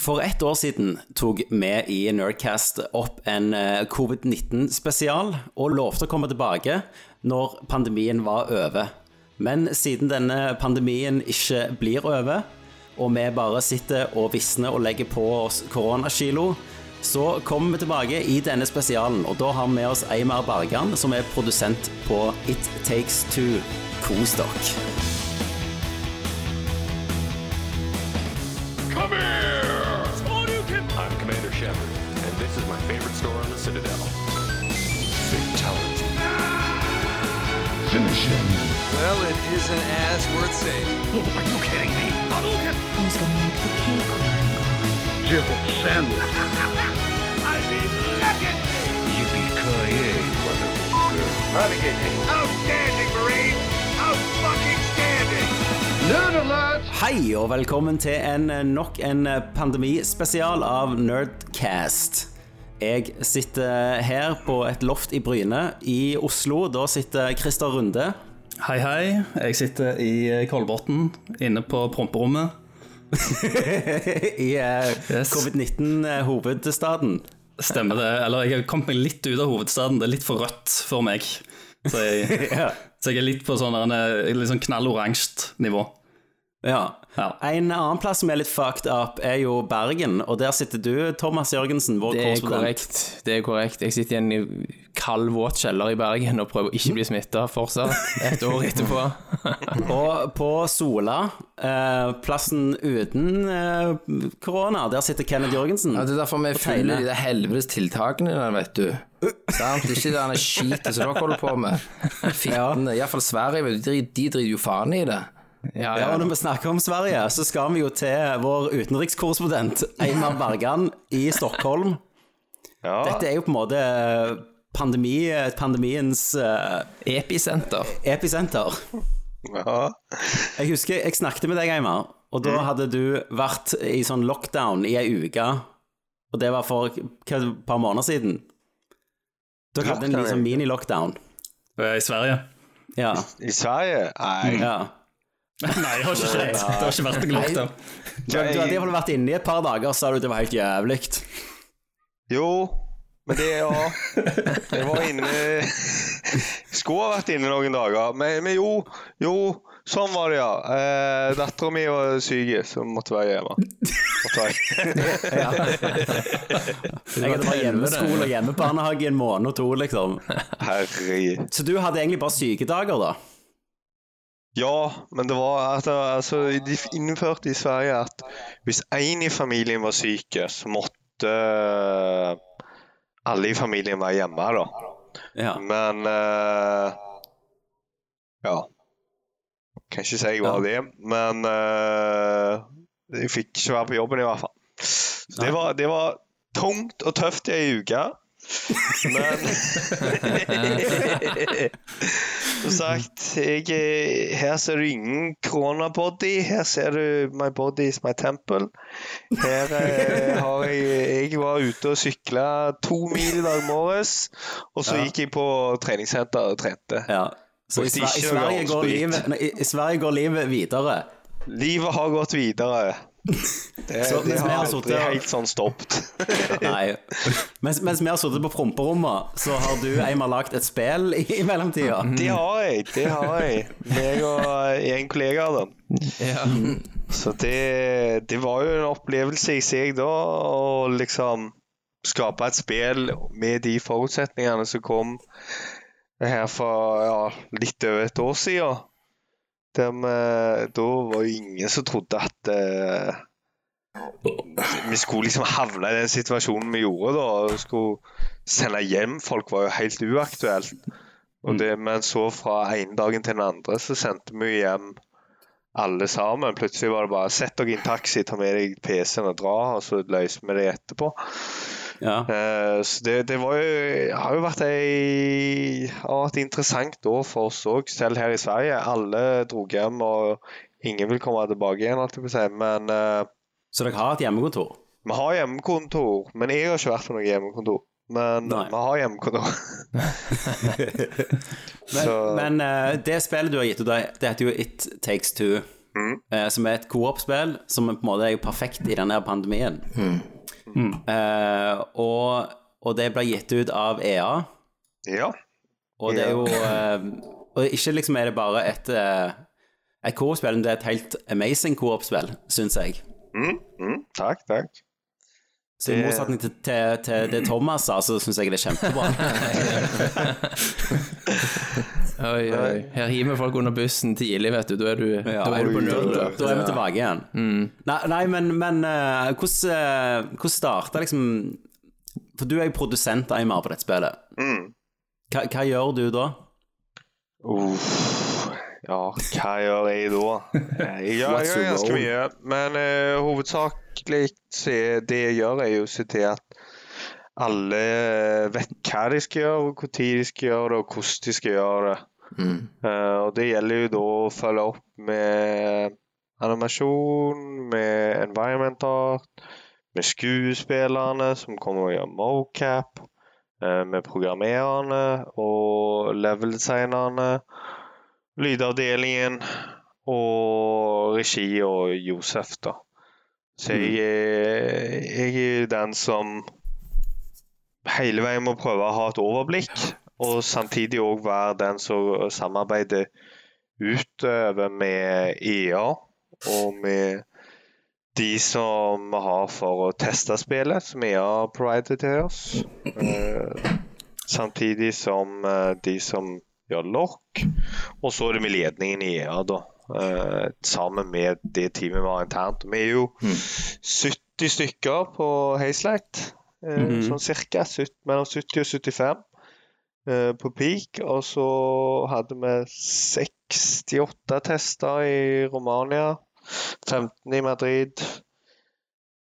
For ett år siden tok vi i Nerdcast opp en eh, covid-19-spesial og lovte å komme tilbake når pandemien var over. Men siden denne pandemien ikke blir over, og vi bare sitter og visner og legger på oss koronakilo, så kommer vi tilbake i denne spesialen, og da har vi med oss Eimar Bergan, som er produsent på It Takes Two. Kos dere. Well, it isn't as worth saying. Are you kidding me? Hadouken! Who's gonna make the cake run? Jibble sandwich. I mean, legacy! Yippee-ki-yay, motherfucker. Navigating. Outstanding, Marine! Out-fucking-standing! Nerd alert! Hei og velkommen til en eh, nok en pandemispesial av Nerdcast. Jeg sitter her på et loft i Bryne i Oslo. Da sitter Christer Runde. Hei, hei. Jeg sitter i Kolbotn, inne på promperommet. I uh, Yes. covid-19-hovedstaden. Stemmer det? Eller jeg har kommet meg litt ut av hovedstaden. Det er litt for rødt for meg. Så jeg, Ja. så jeg er litt på sånn en- litt sånn knalloransje nivå. ja. Ja. En annen plass som er litt fucked up, er jo Bergen. Og der sitter du, Thomas Jørgensen, vår Det er korrespondent. korrekt. Det er korrekt. Jeg sitter i en kald, våt kjeller i Bergen og prøver å ikke bli smitta fortsatt, et år etterpå. Og på Sola, eh, plassen uten eh, korona, der sitter Kenneth Jørgensen. Ja, det er derfor vi følger de der helvetes tiltakene der, vet du. Sant? Det er ikke det skitet som dere holder på med. Fittene. Iallfall Sverige, de driter jo faen i det. Ja, Ja, ja. Når vi snakker om Sverige, så skal vi jo til vår utenrikskorrespondent Einar Bergan i Stockholm. Dette er jo på en måte pandemi, pandemiens uh, Episenter. episenter. Ja. Jeg husker jeg snakket med deg, Einar, og da hadde du vært i sånn lockdown i ei uke. Og det var for hva, et par måneder siden. Da hadde en liksom mini-lockdown. Eh, I Sverige. Ja. I Sverige? Nei. ja. Nei, det har ikke skjedd. Det har ikke vært en lockdown. Du, du hadde iallfall vært inne i et par dager, sa du det var helt jævlig. Jo, men det ja. Jeg var inne Skulle ha vært inne noen dager, men, men jo, jo. Sånn var det, ja. Eh, Dattera mi var syk, så måtte være hjemme. Måtte være. Jeg hadde bare hjemmeskole og hjemmebarnehage i en måned og to, liksom. Herregud. Så du hadde egentlig bare sykedager, da? Ja, men det var at altså, de innførte i Sverige at hvis én i familien var syke, så måtte eh, alle i familien være hjemme, da. Ja. Men uh, Ja. Kan ikke si jeg var det, men uh, jeg fikk ikke være på jobben i hvert fall. Så det var, det var tungt og tøft i ei uke. Men Som sagt, jeg, er- her ser du ingen koronabody. Her ser du 'my body is my temple'. Her eh, har jeg Jeg var ute og sykla to mil i dag morges, og så Ja. gikk jeg på treningssenter og trente. ja. Så i, Sver i, Sverige går livet, nei, I Sverige går livet videre. Livet har gått videre. Det, Så det har aldri helt sånn stoppet. Nei. Mens, mens vi har sittet på promperommet, så har du Eimar lagd et spill i, i mellomtida. Det har jeg. Det har jeg. Meg og en kollega. da. Ja. Så det, det var jo en opplevelse i seg da, å liksom skape et spill med de forutsetningene som kom her for ja, litt over et år siden. Der vi, da var jo ingen som trodde at eh, vi skulle liksom havne i den situasjonen vi gjorde da, og skulle sende hjem folk var jo helt uaktuelt. Og det, men så fra ene dagen til den andre så sendte vi hjem alle sammen. Plutselig var det bare sett dere i en taxi, ta med deg PC-en og dra, og så løser vi det etterpå. Ja. Eh, så det, det var jo, har jo vært ei, har vært interessant år for oss òg, selv her i Sverige. Alle dro hjem, og ingen vil komme tilbake igjen, alt jeg vil si. Men eh, Så dere har et hjemmekontor? vi har hjemmekontor. Men jeg har ikke vært på noe hjemmekontor. Men Nei. vi har hjemmekontor. Men, men eh, det spillet du har gitt ut, det heter jo It Takes Two. Eh, som er et coop-spill, som på en måte er jo perfekt i denne pandemien. Eh, og, og det ble gitt ut av EA, Ja. og det er jo eh, Og ikke liksom er det bare et, eh, et coop-spill, men det er et helt amazing coop-spill, syns jeg. Mm, mm, takk, takk. Så i motsetning til, til, til det Thomas sa, så syns jeg det er kjempebra. Oi, oi. Her hiver folk under bussen tidlig, vet du. Da er du, da er du på null. Da, da er vi tilbake igjen. Nei, nei, men, men uh, hvordan, uh, hvordan starta liksom For du er jo produsent, Eimar, på dette spillet. Hva, hva gjør du da? Uff, ja, hva gjør jeg da? Jeg gjør, jeg gjør ganske mye, men uh, hovedsakelig det jeg gjør, er jo å se til at alle vet hva de skal gjøre, og når de skal gjøre det, og hvordan de skal gjøre det. Eh, og det gjelder jo da å følge opp med animasjon, med environment art, med skuespillerne som kommer og gjør mocap, eh, med programmererne og level-designerne, lydavdelingen og regi og Josef, da. Så jeg, er- jeg er den som hele veien må prøve å ha et overblikk, og samtidig òg være den som samarbeider utover med EA og med de som vi har for å teste spillet, som EA provider til oss. Eh, samtidig som eh, de som gjør lokk. Og så er det med ledningen i EA, da. eh, sammen med det teamet vi har internt. Vi er jo 70 stykker på Hazelight. eh, Sånn cirka. mellom 70 og 75 eh, på peak. Og så hadde vi 68 tester i Romania. 15 i Madrid.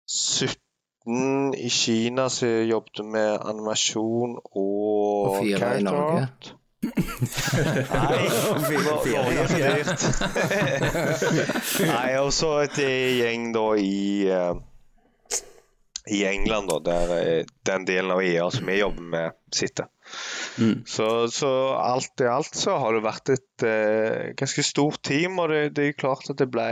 17 i Kina så jobbet med animasjon og, Og fire i Norge. Nei, Nor- Norge er for dyrt. Nei, og så et gjeng da i eh, i England, da, der eh, den delen av IA som vi jobber med, sitter. Så, så alt i alt så har det vært et eh, ganske stort team, og det, det er klart at det ble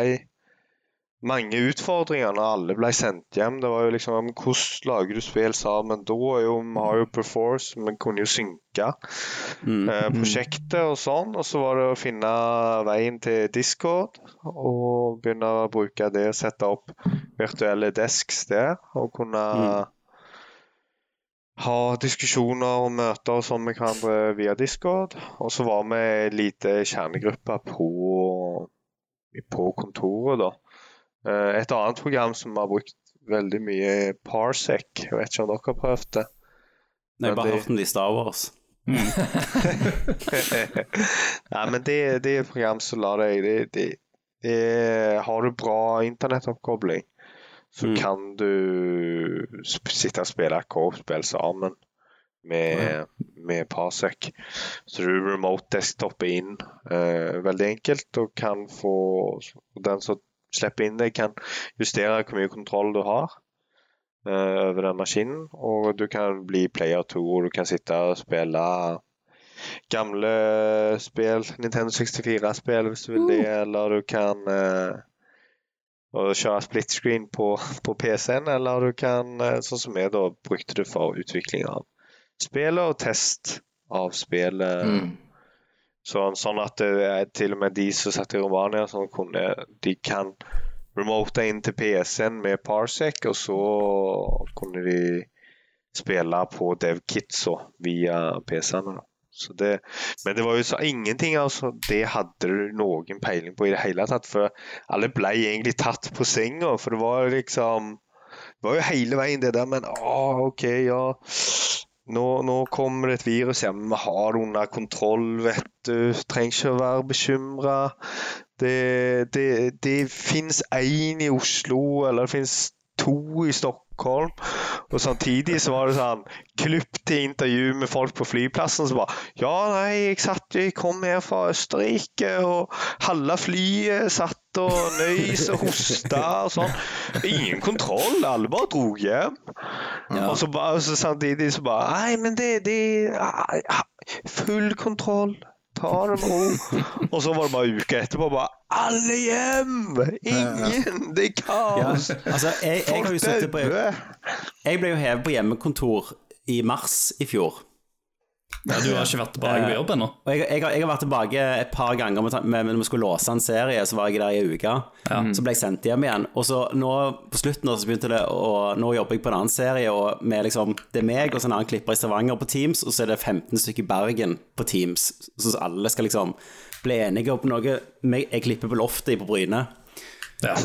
mange utfordringer når alle ble sendt hjem. Det var jo liksom Hvordan lager du spill sammen? Da er jo, vi har jo Perforce, vi kunne jo synke eh, prosjektet og sånn. Og så var det å finne veien til Discord og begynne å bruke det sette opp virtuelle desks der. Og kunne ha diskusjoner og møter og sånn med hverandre via Discord. Og så var vi en lite kjernegruppe på, på kontoret, da. Eh, Et annet program som vi har brukt veldig mye, Parsec. Jeg vet ikke om dere har prøvd det? Nei, bare hørt om det i Star Wars. Nei, men det, det er et program som lar deg det, det, det, Har du bra internettoppkobling, så kan du sitte og spille et co-spill sammen med, med Parsec. Så du remote desktop inn uh, veldig enkelt, og kan få Den som slipper inn deg, kan justere hvor mye kontroll du har uh, over den maskinen. Og du kan bli player 2, og du kan sitte og spille gamle spill, Nintendo 64-spill hvis du vil det, eller du kan uh, og kjøre split screen på, på PC-en, eller du kan, eh, sånn som jeg da, brukte det for utvikling av spillet og test av spillet. Mm. Sånn, sånn at til og med de som satt i Romania, sånn kunne, de kan remote inn til PC-en med Parsec, og så kunne de spille på DevKitsa via PC-ene. Det, men det var jo så ingenting altså, det hadde du noen peiling på i det hele tatt. For alle ble egentlig tatt på senga. For det var liksom Det var jo hele veien det der, men å, OK, ja. Nå, nå kommer det et virus, ja, vi har det under kontroll, vet du. Trenger ikke å være bekymra. Det, det, det fins én i Oslo, eller det fins to i Stockholm. Og samtidig så var det sånn klipp til intervju med folk på flyplassen som bare Ja, nei, jeg satt jeg kom her fra Østerrike, og halve flyet satt og nøys og hosta og sånn. Ingen kontroll. Alle bare dro hjem. Og så og så samtidig så bare Nei, men det, det Full kontroll. ta det med ro. Og så var det bare uka etterpå bare Alle hjem! Ingen! Det er Ja, altså, jeg, jeg har jo sittet på. Jeg ble jo hevet på hjemmekontor i mars i fjor. Ja, du har ikke vært tilbake på jobb ennå? Og jeg, jeg, har, jeg har vært tilbake et par ganger når vi skulle låse en serie, så var jeg der i ei uke. Så ble jeg sendt hjem igjen. Og så nå på slutten så begynte det å Nå jobber jeg på en annen serie, og med liksom, det er meg og så en annen klipper i Stavanger på Teams, og så er det 15 stykker i Bergen på Teams. Så alle skal liksom bli enige om noe. Jeg jeg klipper på loftet på Bryne. Ja.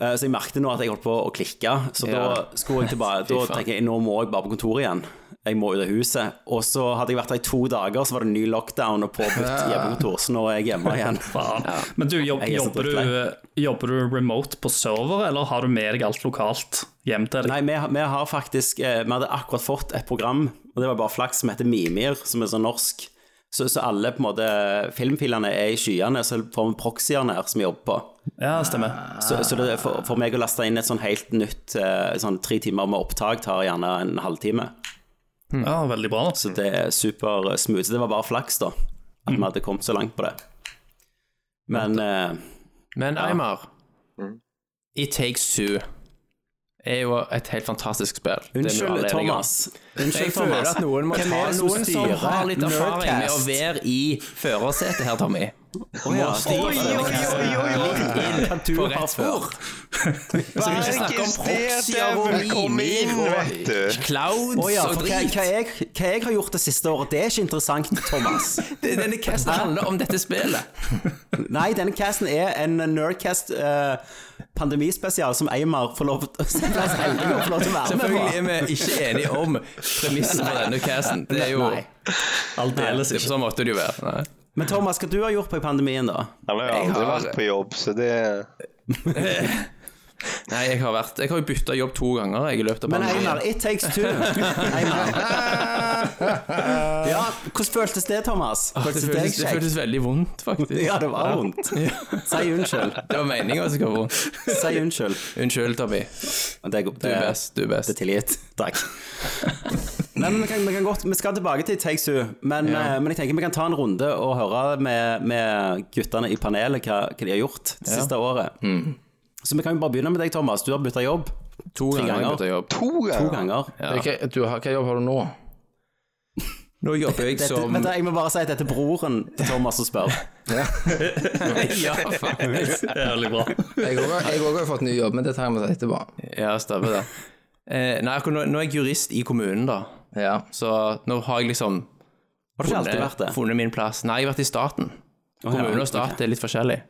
Eh, Så jeg merket nå at jeg holdt på å klikke, så da skulle jeg tilbake Da tenker jeg nå må jeg bare på kontoret igjen. Jeg må ut av huset. Og så hadde jeg vært der i to dager, så var det ny lockdown og påbudt hjemmekontor, så nå er jeg hjemme igjen. Faen. Men du, jobb, er jobber, du, jobber du remote på server, eller har du med deg alt lokalt hjem til deg? Nei, vi, vi har faktisk eh, Vi hadde akkurat fått et program, og det var bare flaks, som heter Mimir, som er sånn norsk. Så, så alle på en måte filmfilene er i skyene, så får vi proxyene her som vi jobber på. Ja, stemmer. Så, så det, for, for meg å laste inn et sånn helt nytt eh, sånn tre timer med opptak tar gjerne en halvtime. Ja, veldig bra. Så det er super smooth. Så det var bare flaks, da, at vi hadde kommet så langt på det. Men eh, Men Eimar, It Takes Two er jo et helt fantastisk spill. Unnskyld, Thomas. unnskyld. Thomas. Føler at noen må Hvem ta noen som har litt erfaring med å være i førersetet her, Tommy. Å ja, Oi, oi, oi, oi, oi. På rett spor. før? Så vi ikke snakker om proxyer og mimer og clouds oh, ja, og drit. hva, jeg, hva jeg har gjort det siste året, det er ikke interessant, Thomas. Det- Denne casten handler om dette spillet. Nei, denne casten er en Nerdcast uh, pandemispesial som Eimar får lov til å være med Selvfølgelig er vi ikke enige om premissen for denne casten. Det er jo. Aldeles ikke. Sånn måtte det jo være. Nei. Men Thomas, hva du har gjort på i pandemien, da? Jeg har jo Jeg aldri har- vært på jobb, så det Nei, jeg har vært Jeg har jo bytta jobb to ganger jeg, i løpet av Men pandemien. Einar, it takes two. Einar. Ja, hvordan føltes det, Thomas? Det Føltes det føltes, det føltes veldig vondt, faktisk. Ja, det var vondt. Si unnskyld. Det var meninga som var vondt. Si unnskyld. Unnskyld, Tobi. Det, er, Du er best. Du er Det er best. tilgitt. Takk. Nei, men vi, kan, vi, kan godt, vi skal tilbake til Take Two, men, eh, men jeg tenker vi kan ta en runde og høre med, med guttene i panelet hva, hva de har gjort det siste året. Så vi kan jo bare begynne med deg, Thomas. Du har bytta jobb To Tre ganger ganger. jobb. to to ganger. Ja. Hva, du hva jobb har du nå? Nå jobber jeg Dette, som vent, jeg må bare si at dette er broren til Thomas som spør. Ja, faktisk. Jævlig bra. Jeg òg har fått ny jobb, men det tar jeg med etterpå. Ja, stemmer det. Eh, nei, akkurat nå, nå er jeg jurist i kommunen, da. Ja. Så nå har jeg liksom Har du ikke alltid vært det? funnet min plass. Nei, jeg har vært i staten. Kommune og stat er litt forskjellig.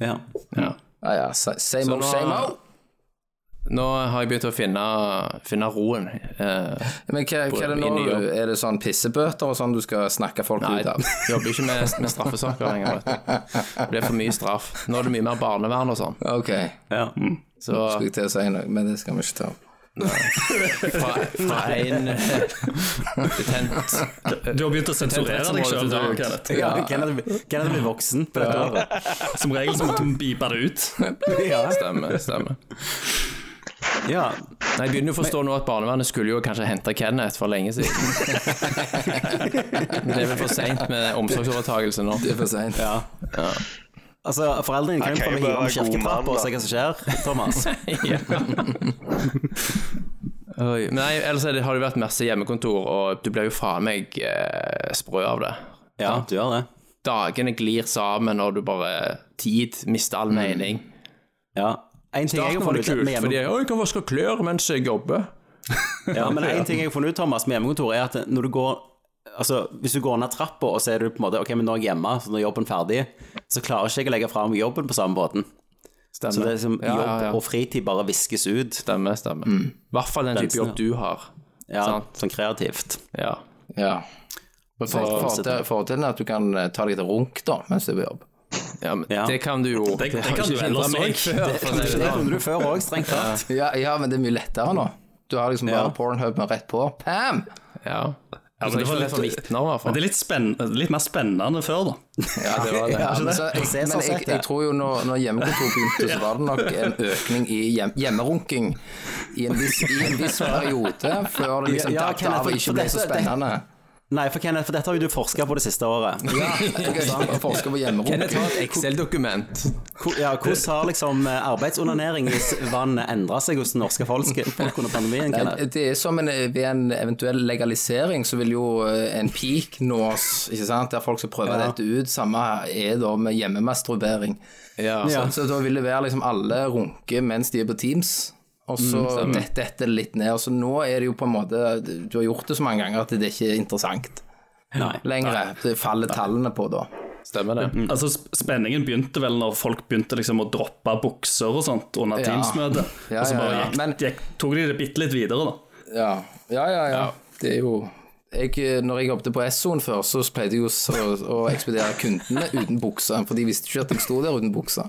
Ja. Ja. Ja, ja. Same old, same old. Nå har jeg begynt å finne, finne roen. Eh, Men hva, hva er det nå? Er det sånn pissebøter og sånn du skal snakke folk nei, ut av? Nei, jobber ikke med, med straffesaker lenger. Vet du. Det er for mye straff. Nå er det mye mer barnevern og sånn. Ok, ja. Så skulle jeg til å si noe, men det skal vi ikke ta opp. Fra, fra en betent Du har begynt å sensurere deg sjøl, Kenneth. Ja, Kenneth Kenneth blir voksen på dette året. Som regel så måtte vi beepe det ut. Stemmer, stemmer. Ja. Nei, Jeg begynner jo å forstå nå at barnevernet skulle jo kanskje hente Kenneth for lenge siden. Det er vel for seint med omsorgsovertagelse nå. Det er for sent. ja. Altså, foreldrene kan jo få jo hive om kirketrappa og se hva som skjer, Thomas. Oi. Nei, ellers er det, har det vært masse hjemmekontor, og du blir jo faen meg eh, sprø av det. Ja, du gjør det. Dagene glir sammen, og du bare Tid mister all mening. Ja. En ting jeg Starten har var det funnet ut med fordi jeg kan vaske klær mens jeg jobber. Ja, men en ting jeg har funnet ut, Thomas, med hjemmekontor, er at når du går Altså, hvis du går ned trappa, og så er du på en måte Ok, men nå er jeg hjemme, så nå er jobben ferdig, så klarer ikke jeg å legge fram jobben på samme måten. Stemmer. Så det er liksom Ja, jobb ja, ja. og fritid bare viskes ut. Stemmer, stemmer. I hvert fall den type jobb du har. Ja, Sant. sånn kreativt. Ja. Ja. For- fordel- Fordelen er at du kan eh, ta deg et runk da, mens du er på jobb. ja, men Ja. det kan du jo Det, det det kan du ellers meg òg. for Det det sånn. kunne du før òg, strengt tatt. Ja, ja, men det er mye lettere nå. Du har liksom bare Ja. Pornhub med rett på. Pam! Ja. Ja, men det var litt vitner, men det er litt, spenn, litt mer spennende før, da. Ja, det var det. Ja, men så, jeg, Se sånn men jeg, jeg tror jo når, når hjemmekontor begynte, så var det nok en økning i hjem, hjemmerunking i en viss, i en viss periode, før det liksom Ja, datt av og ikke ble så dette- spennende. Nei, for Kenneth, for dette har jo du forska på det siste året. Ja, jeg har forska på hjemmerom. Kenneth har et Excel-dokument. Ja, hvordan har liksom arbeidsonanering hvis vannet endra seg hos den norske folk, folk under pandemien? Kenneth? Det er som en, ved en eventuell legalisering, så vil jo eh, en peak nås, ikke sant, der folk skal prøve Ja. dette ut. Samme er da med hjemmemasturbering. Ja. Så, så da vil det være liksom alle runke mens de er på Teams. Og så dette dette litt ned. Så nå er det jo på en måte Du har gjort det så mange ganger at det ikke er interessant Nei. lenger. Det faller tallene på da. Stemmer det. Altså, Spenningen begynte vel når folk begynte liksom å droppe bukser og sånt under Ja. Teams-møtet. Ja, og så bare ja. gikk, Men- gikk, tok de det bitte litt videre, da. Ja, ja, ja. ja. Det er jo jeg, når jeg jobbet på Essoen før, så pleide jeg å, å ekspedere kundene uten bukser, for de visste ikke at jeg sto der uten bukser.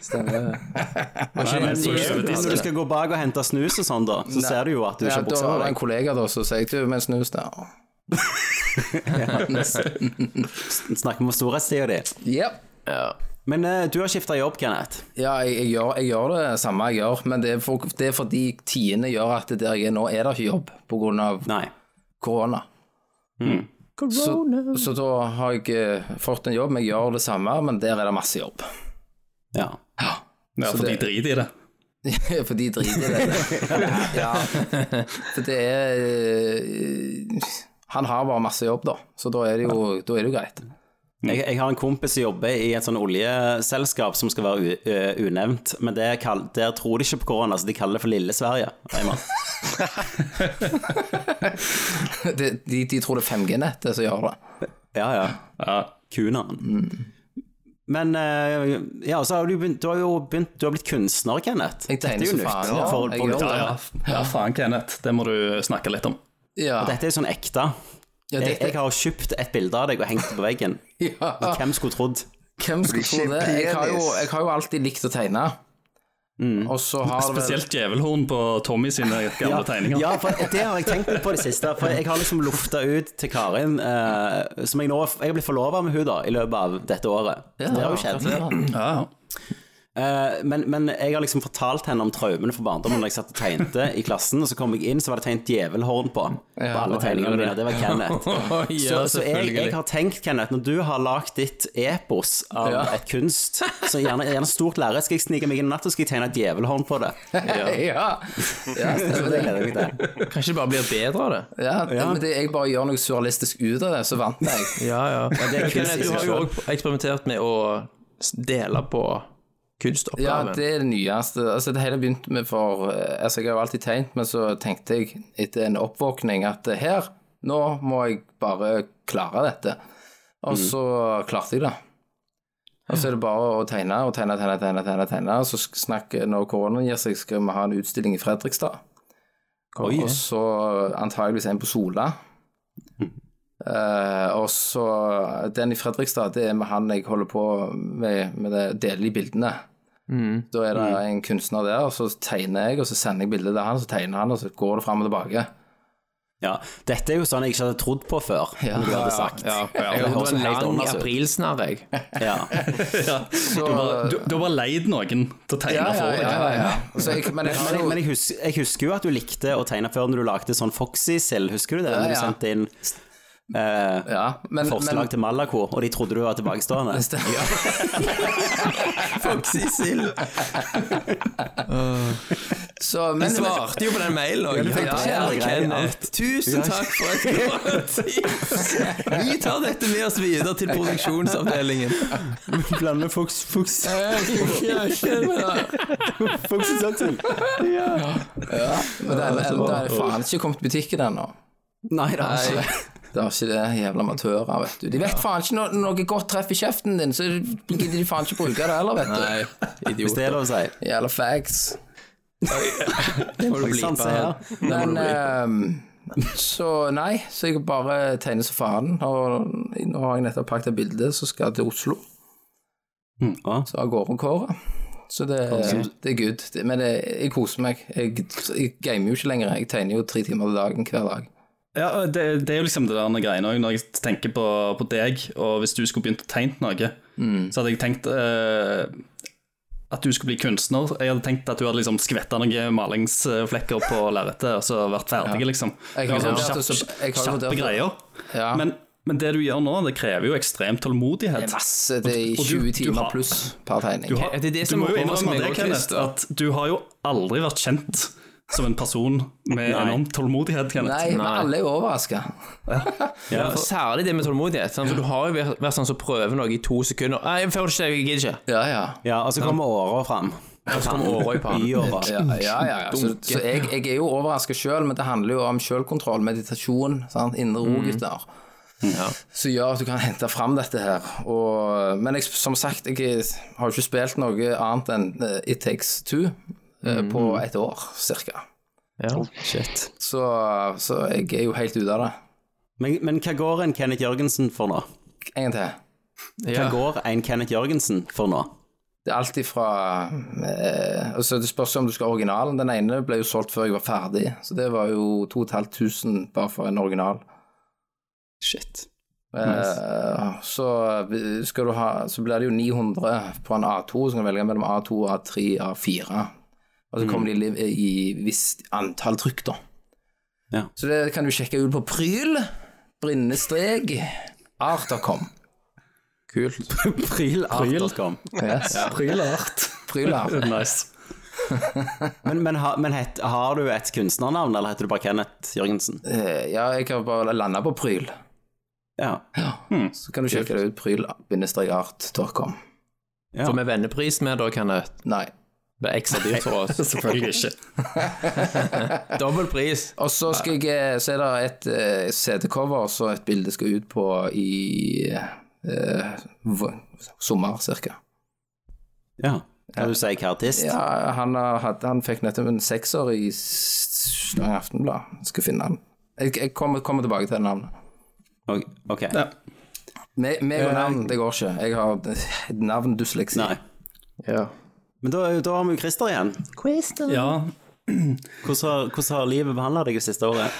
Stemmer. Nei, så- så- Når du skal gå bak og hente snus og sånn, da, så ser du jo at du ikke Ja, har da var på det en kollega da som sa du med snus der. Snakker med om storhetstida di. Yep. Ja. Men uh, du har skifta jobb, Kenneth. Ja, jeg, jeg, gjør, jeg gjør det samme jeg gjør, men det er, for, det er fordi tiende gjør at der jeg er nå, er det ikke jobb pga. korona. korona. Så, så da har jeg eh, fått en jobb, men jeg gjør det samme, men der er det masse jobb. Ja. Ja, Så for de driter i det. For de driter i det. ja. For det er eh, Han har bare masse jobb, da, så da er det jo, da er det jo greit. Jeg, jeg har en kompis som jobber i et sånn oljeselskap som skal være u, uh, unevnt, men det kall, der tror de ikke på korona, så de kaller det for Lille Sverige. De, de, de tror det er 5G-nettet som gjør det. Ja, ja. Ja. Kunaen. Men eh, ja, så har du, begynt, du har jo begynt Du har blitt kunstner, Kenneth. Jeg tegner er så faen, ja. for, Jeg gjør det. Ja, ja, faen, Kenneth. Det må du snakke litt om. Ja. Dette er jo sånn ekte. Ja, Jeg, jeg har kjøpt et bilde av deg og hengt det på veggen. ja. Hvem skulle trodd? Hvem skulle tro det? Jeg har, jo, jeg har jo alltid likt å tegne. Og så har det vel Spesielt djevelhorn på Tommy sine gamle tegninger. Ja, for det har jeg tenkt litt på det siste. For jeg har liksom lufta ut til Karin, eh, som jeg nå Jeg har blitt forlova med hun da i løpet av dette året. Ja, det har jo skjedd. Ja, ja. Eh, men, men jeg har liksom fortalt henne om traumene for barndommen når jeg satt og tegnte i klassen, og så kom jeg inn, så var det tegnet djevelhorn på. På alle tegningene mine. Det var Kenneth. ja, Så, så jeg, jeg har tenkt, Kenneth, når du har lagd ditt epos av Ja. et kunst, så gjerne, gjerne stort lerret, skal jeg snike meg inn i natt og skal jeg tegne et djevelhorn på det. Ja. ja. ja Så stemmer det gleder jeg meg til. Kanskje det bare blir bedre av det? Ja, men det, jeg bare gjør noe surrealistisk ut av det, så vant jeg. Ja, ja. det er kunst du har jo òg eksperimentert med å dele på Ja, det er det nyeste. Altså, det hele begynte med for eh, Altså, jeg har jo alltid tegnet, men så tenkte jeg etter en oppvåkning at eh, her, nå må jeg bare klare dette. Og så klarte jeg det. Og så er det bare å tegne og tegne, tegne, tegne, tegne, tegne. Og så snakker, når koronaen gir seg, skal vi ha en utstilling i Fredrikstad. Oi. Og så antageligvis en på Sola. Uh, og så Den i Fredrikstad, det er med han jeg holder på med, med det delige bildene. Da er det en kunstner der, og så tegner jeg, og så sender jeg bildet til han, og så tegner han, og så går det fram og tilbake. Ja, dette er jo sånn jeg ikke hadde trodd på før, Ja, du hadde sagt. Ja, ja. Det Jeg jo helt lang aprilsnarr, jeg. Ja. Så, Du, har- du, bare leid noen til å tegne ja, ja, for deg. ja, ja, ja. Så jeg, men jeg, Men, jeg, men jeg, husker, jeg husker jo at du likte å tegne før når du lagde sånn Foxy-sild, husker du det? Ja, Når du ja. sendte inn eh, ja, men, forslag men, til Malaco, og de trodde du var tilbakestående. Foxy sild. så, men, svarte jo på den mailen òg. Ja, ja, Kenneth, tusen takk for et godt tips. Vi tar dette med oss videre til produksjonsavdelingen. Blande Fox, Fox, men det er, det er faen ikke kommet butikken ennå. Nei, det har ikke det. er ikke det. Jævla amatører, vet du. De vet faen ikke når noe godt treffer kjeften din, så gidder de faen ikke bruke det heller, vet du. Nei, idioter. Hvis det idiot. er lov å si. Jævla fags. Det må du bli på her. Men ehm, Så nei, så jeg bare tegner så faen. Og nå har jeg nettopp pakket et bilde som skal til Oslo. Ja. Så av gårde Kåre. Så det, det er good. Det, men det, jeg koser meg. Jeg, jeg gamer jo ikke lenger. Jeg tegner jo tre timer til dagen hver dag. Ja, det, det er jo liksom det der greiene òg, når jeg tenker på, på deg, og hvis du skulle begynt å tegne noe, så hadde jeg tenkt uh, at du skulle bli kunstner. Jeg hadde tenkt at du hadde liksom skvetta noen malingsflekker på lerretet og så vært ferdig, liksom. Jeg har Liksom det Kjappe greier. Ja. Men, men det du gjør nå, det krever jo ekstrem tålmodighet. Det er masse, det er 20 timer pluss per tegning. Du, har, Er det det du må jo innrømme det, Kenneth, at du har jo aldri vært kjent som en person med enorm tålmodighet, Kenneth. Nei, men alle er jo overraska. Ja, Særlig det med tålmodighet. Sant? For du har jo vært, vært sånn som prøver noe i to sekunder. Nei, jeg får ikke, jeg gidder ikke. Ja, ja. Ja, og så kommer åra fram. Og så kommer åra i pannen. Ja, ja, ja, ja. Så, så jeg, jeg er jo overraska sjøl, men det handler jo om sjølkontroll, meditasjon, sant? indre ro, gutter. Som gjør at du kan hente fram dette her. Og, men jeg, som sagt, jeg har jo ikke spilt noe annet enn eh, It Takes Two eh, på et år, cirka. Ja, shit. Så, så jeg er jo helt ute av det. Men, men hva går en Kenneth Jørgensen for nå? En gang til. Hva Ja. går en Kenneth Jørgensen for nå? Det er alt ifra eh, altså Det spørs om du skal ha originalen. Den ene ble jo solgt før jeg var ferdig, så det var jo 2500 bare for en original. Shit. Eh, så skal du ha Så blir det jo 900 på en A2, så kan du velge mellom A2, A3, A4. Og så kommer de i, visst antall trykk, da. Ja. Så det kan du sjekke ut på Pryl, Brinnestrek, art.com. Kult. Pryl.com. Yes. Prylart. Prylart. Nice. Men, men, ha, men het, har du et kunstnernavn, eller heter du bare Kenneth Jørgensen? Eh, Ja, jeg har bare landa på Pryl. Ja. Så kan du sjekke det ut. Pryl-art.com. ja. Får vi vennepris med da, Kenneth? Nei. Det er ekstra dyrt for oss. Selvfølgelig ikke. Dobbel pris. Og så skal jeg Så er det et uh, CD-cover så et bilde skal ut på i uh, v- sommer, cirka. ja. Kan du si hva artist? Ja, han, har han fikk nettopp en sekser i Stavanger Aftenblad. Jeg skal finne han. Jeg, jeg kommer, kommer tilbake til navnet. Ok. Ja. Meg og navn, det går ikke. Jeg har navndysleksi. dysleksi. Nei. Ja. Men da, da har vi jo Christer igjen. ja. Hvordan har, hvordan har livet behandla deg det siste året?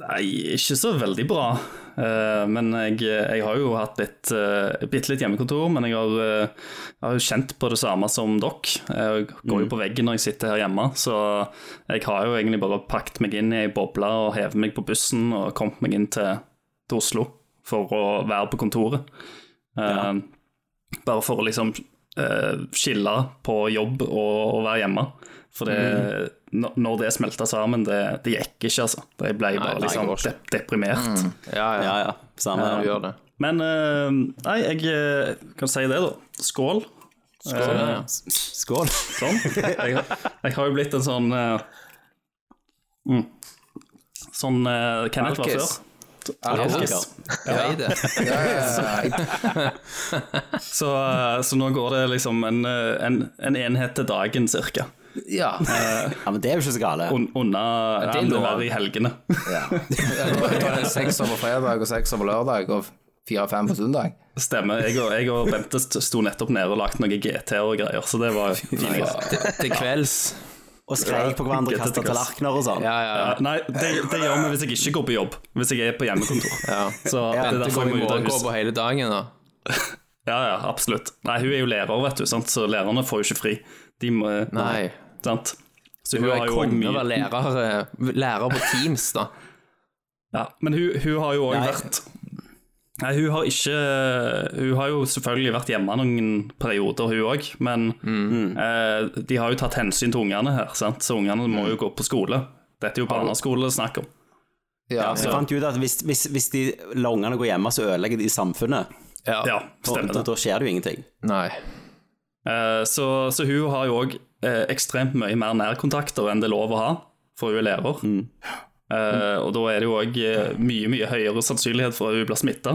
Nei, ikke så veldig bra. Eh, men jeg, jeg har jo hatt litt, uh, bitte litt hjemmekontor, men jeg har, eh, jeg har jo kjent på det samme som dere. Jeg går jo på veggen når jeg sitter her hjemme, så jeg har jo egentlig bare pakket meg inn i ei boble og hevet meg på bussen og kommet meg inn til, til Oslo for å være på kontoret. Ja. Bare for å liksom eh, skille på jobb og å være hjemme. For det, når- når det smelta sammen, det, det gikk ikke, altså. Jeg ble bare nei, liksom de deprimert. Ja, ja. Ja, ja. Samme. uh, gjør det. Men uh, nei, jeg eh, kan si det, da. Skål. Skål, ja. Skål. Sånn. Jeg, har- jeg har jo blitt en sånn mm, Sånn uh, Kenneth var før. Alkoholiker. Ja, i det. Ja, ja, ja. Så, eh, så nå går det liksom en, eh, en, en enhet til dagen, cirka. ja. Ja, men det er jo ikke så gale. Un, unna ja, det er i helgene. ja. Da er det seks over fredag og seks over lørdag og fire-fem på søndag. Stemmer. Jeg og, jeg og Bente sto nettopp nede og lagde noe GT og greier, så det var fint. Til, til kvelds. Og skreik på hverandre, kasta tallerkener og sånn. Ja, ja. Ja, nei, det, det gjør vi hvis jeg ikke går på jobb. Hvis jeg er på hjemmekontor. ja. Så det er derfor går jeg må ut av huset. på hele dagen, da. Ja, ja, absolutt. Nei, hun er jo lærer, vet du, sant? så lærerne får jo ikke fri. De må Nei. Sant? Så hun, hun er har jo også konge å være lærer, eh, lærer på Teams, da. ja, Men hun, hun har jo òg vært Nei, hun har ikke Hun har jo selvfølgelig vært hjemme noen perioder, hun òg, men eh, de har jo tatt hensyn til ungene her, sant? så ungene må jo gå på skole. Dette er jo barneskole det er snakk om. Ja, Så jeg fant ut at hvis, hvis, hvis de lar ungene gå hjemme, så ødelegger de samfunnet. Ja, ja stemmer da, det. da skjer det jo ingenting. Nei. Eh, så, så hun har jo òg eh, ekstremt mye mer nærkontakter enn det er lov å ha, for hun er lærer. Eh, og da er det jo òg mye, mye høyere sannsynlighet for at hun blir smitta.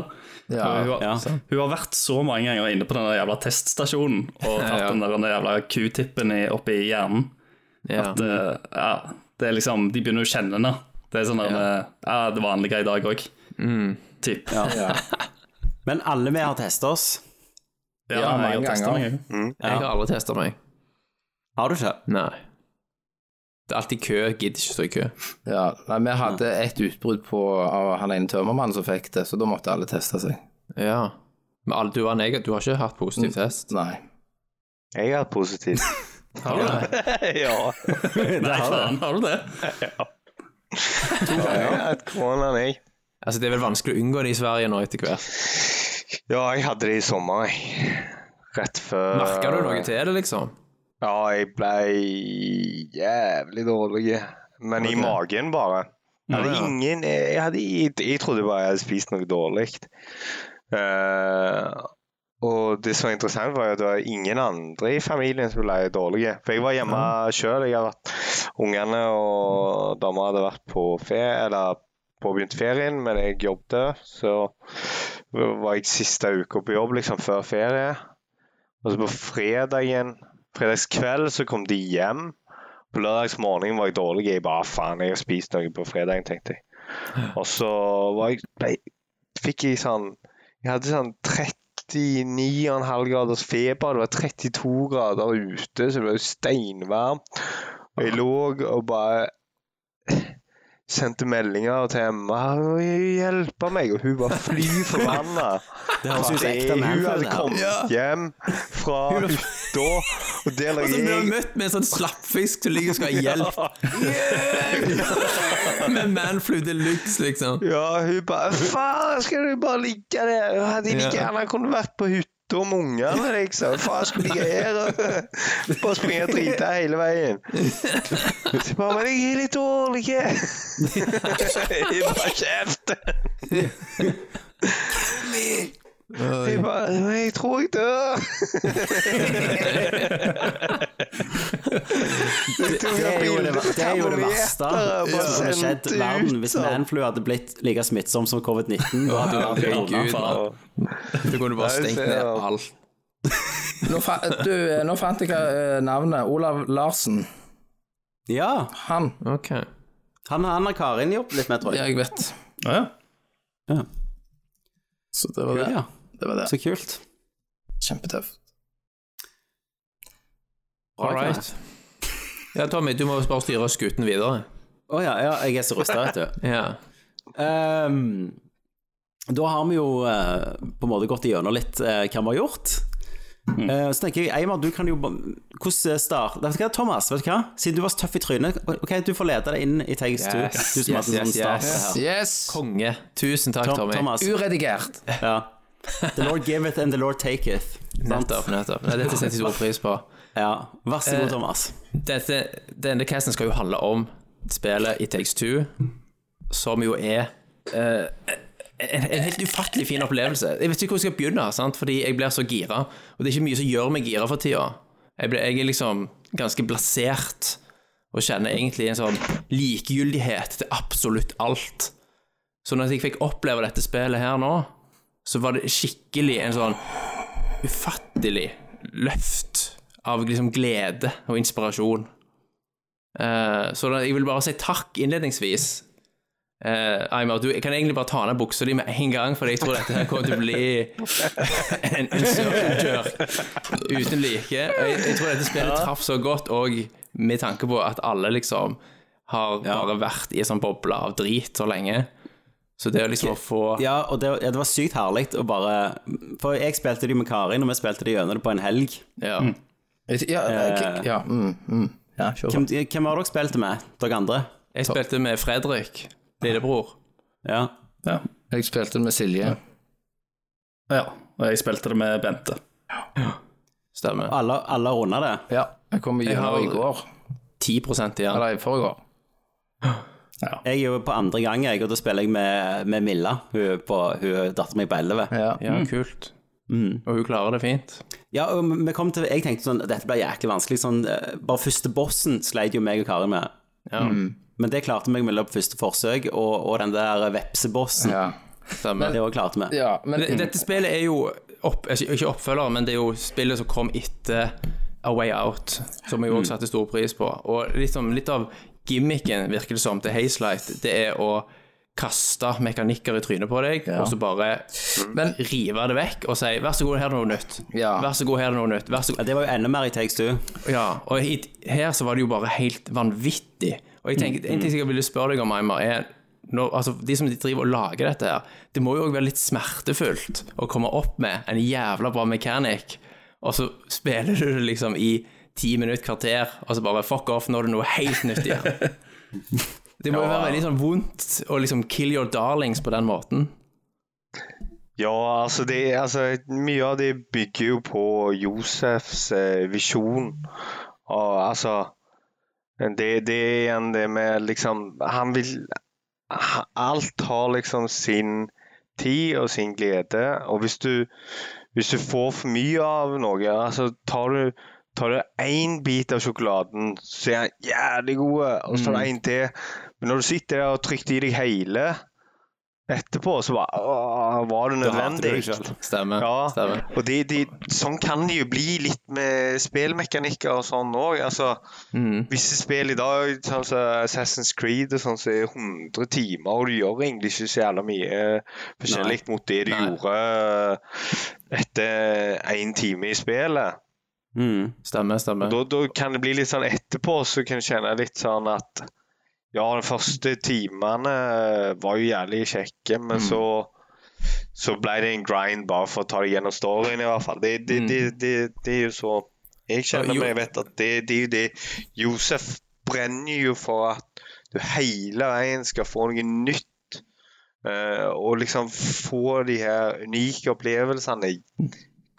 Ja, hun, har- ja. hun har vært så mange ganger inne på den jævla teststasjonen og tatt Ja. den der den jævla q-tippen i- oppi hjernen. Ja. At, uh, ja, det er liksom, De begynner å kjenne henne. Det er sånn der, eh, ja, det vanlige i dag òg. Typ. Ja, Ja. Men alle vi har testa oss. jeg Ja, mange har testet ganger. meg. Jeg har aldri testa meg. Har du ikke? Nei. Det er alltid kø. Gidder ikke stå i kø. Ja, nei, vi hadde et utbrudd på av han ene tømmermannen som fikk det, så da måtte alle teste seg. Ja. Men alle, du, var negativ. du har ikke hatt positiv test? Nei. Jeg har hatt positiv. Har du det? ja. Nei, faen, har du det? Jeg har hatt korona, jeg. Altså, det er vel vanskelig å unngå det i Sverige nå etter hvert. Ja, jeg hadde det i sommer, jeg. Rett før Merka du noe til det, liksom? Ja, jeg ble jævlig dårlig. Men i magen, bare. Jeg hadde ingen Jeg, hadde, jeg, trodde bare jeg hadde spist noe dårlig. Uh, og det som var interessant, var at det var ingen andre i familien som ble dårlige. For jeg var hjemme sjøl. Ungene og dama hadde vært på ferie, eller påbegynt ferien, men jeg jobbet. Så var jeg siste uka på jobb liksom før ferie. Og så på fredagen, fredagskveld så kom de hjem. På lørdagsmorgen var jeg dårlig. Jeg bare faen, jeg har spist noe på fredagen, tenkte jeg. Og så var jeg, ble, fikk jeg sånn Jeg hadde sånn 39,5 graders feber. Det var 32 grader ute, så det var jo steinvarmt. Og jeg lå og bare sendte meldinger til Emma. «Å, Hjelpe meg! Og hun var fly forbanna. Hun hadde kommet hjem fra hytta, og du blir jeg møtt med en sånn slappfisk som ligger og skal ha hjelp. Med manflu de luxe, liksom. Ja, hun bare Faen, skal du bare ligge der? Jeg hadde like gjerne kunne vært på hytta med ungene, liksom. Faen, skal ligge her og bare springe og drite hele veien. Så bare Men jeg er litt dårlig. Jeg bare kjeft. Jeg bare «Men Jeg tror jeg dør. Det er jo det, det, er jo det verste som hadde skjedd verden hvis manflu hadde blitt like smittsom som covid-19. Da hadde verden unna. Du kunne bare stengt ned alt. Nå, fa du, eh, nå fant jeg eh, navnet. Olav Larsen. Ja, Han. Okay. han, har Anna-Karin jobbet litt med, tror Ja, jeg. jeg vet. Ja, ja. Så det var det. Ja, Det var det. så kult. Kjempetøft. All right. Ja, Tommy, du må bare styre skuten videre. Å ja, ja, jeg er så rusta, vet du. Ja. Um, da har vi jo uh, på en måte gått igjennom litt uh, hva vi har gjort. Eh, så tenker jeg, Eimar, du kan jo Hvordan start Vet du hva, Thomas, vet du hva? Siden du var så tøff i trynet, ok, du får lede deg inn i Takes Two. Yes, Du som yes, sånn yes, yes. Yes. Konge. Tusen takk, Tom, Tommy. Thomas. Uredigert. Ja. The Lord giveth and the Lord taketh. Nettopp. nettopp. Nei, dette setter jeg stor pris på. Ja. Vær så Eh, god, Thomas. Dette, denne casten skal jo handle om spillet It Takes Two, som jo er uh, en, en helt ufattelig fin opplevelse. Jeg vet ikke hvor jeg skal begynne, sant? fordi jeg blir så gira. Og det er ikke mye som gjør meg gira for tida. Jeg, jeg er liksom ganske blasert og kjenner egentlig en sånn likegyldighet til absolutt alt. Så når jeg fikk oppleve dette spillet her nå, så var det skikkelig en sånn ufattelig løft av liksom glede og inspirasjon. Uh, så da, jeg vil bare si takk innledningsvis. Uh, Aymar, du kan egentlig bare ta ned buksa di med en gang, for jeg tror dette her kommer til å bli en, en uten like. Jeg, jeg tror dette spillet traff så godt, og med tanke på at alle liksom har bare vært i en sånn boble av drit så lenge. Så det å liksom å få Ja, og det, ja, det var sykt herlig å bare For jeg spilte de med Karin, og vi spilte de gjennom det på en helg. Ja. Ja, ok, ja. Mm, mm. ja Hvem, hvem var dere spilte med, dere andre? Jeg spilte med Fredrik, lillebror. Ja. ja. Jeg spilte med Silje. ja. Og jeg spilte det med Bente. Stemmer. Alle, alle runda det? Ja. Jeg kom gjennom i går. 10 igjen. Eller i forrige år. Jeg er jo på andre gang, jeg, og da spiller jeg med, med Milla. Hun, på, hun er datteren min på 11. Ja. Ja, kult. Og hun klarer det fint. Ja, og vi kom til, jeg tenkte sånn, dette blir jæklig vanskelig. Sånn, eh, bare første bossen sleit jo meg og Karin med. Ja, Men det klarte vi mellom første forsøk, og, og den der vepsebossen. ja. Det òg klarte vi. ja men mm. Dette spillet er jo opp, ikke ikke oppfølger, men det er jo spillet som kom etter A Way Out, som jeg jo også satte stor pris på. Og liksom, litt av gimmicken, virker det som, til Hazelight, det er å kaste mekanikker i trynet på deg, og så bare Men- rive det vekk og si 'vær så god, her er det noe nytt'. Ja. Vær så god, her er det noe nytt. Vær så Ja, det var jo enda mer i Takes Two. Ja, og hit, her så var det jo bare helt vanvittig. Og jeg tenker, en ting jeg ville spørre deg om, Aymar, er når, altså, de som driver og lager dette her, det må jo også være litt smertefullt å komme opp med en jævla bra mekanikk, og så spiller du det liksom i ti minutter, kvarter, og så bare fuck off, nå er det noe helt nytt igjen. Det må jo være veldig sånn vondt å liksom kill your darlings på den måten. Ja, altså, det, altså Mye av det bygger jo på Josefs eh, visjon. Og altså det, det er igjen det med liksom Han vil Alt har liksom sin tid og sin glede. Og hvis du, hvis du får for mye av noe, altså tar du Tar du én bit av sjokoladen, så er den jævlig god, og så tar du en til. Men når du sitter der og trykker i deg hele etterpå, så bare åh, Var det nødvendig? Stemmer. Ja, stemmer. og de, de, sånn kan det jo bli litt med spillmekanikker og sånn òg. Altså, Mm. visse spill i dag, sånn som Assassin's Creed, og sånn som er 100 timer, og du gjør egentlig ikke så jævla mye forskjellig mot det du Nei. gjorde etter én time i spillet. Mm. Stemmer, stemmer. Da, da kan det bli litt sånn etterpå, så kan du kjenne litt sånn at ja, de første timene var jo jævlig kjekke, men så så ble det en grind bare for å ta det gjennom storyen, i hvert fall. Det, det, det, det, det er jo så Jeg kjenner meg, jeg vet at det, det er jo det Josef brenner jo for at du hele veien skal få noe nytt. Uh, og liksom få de her unike opplevelsene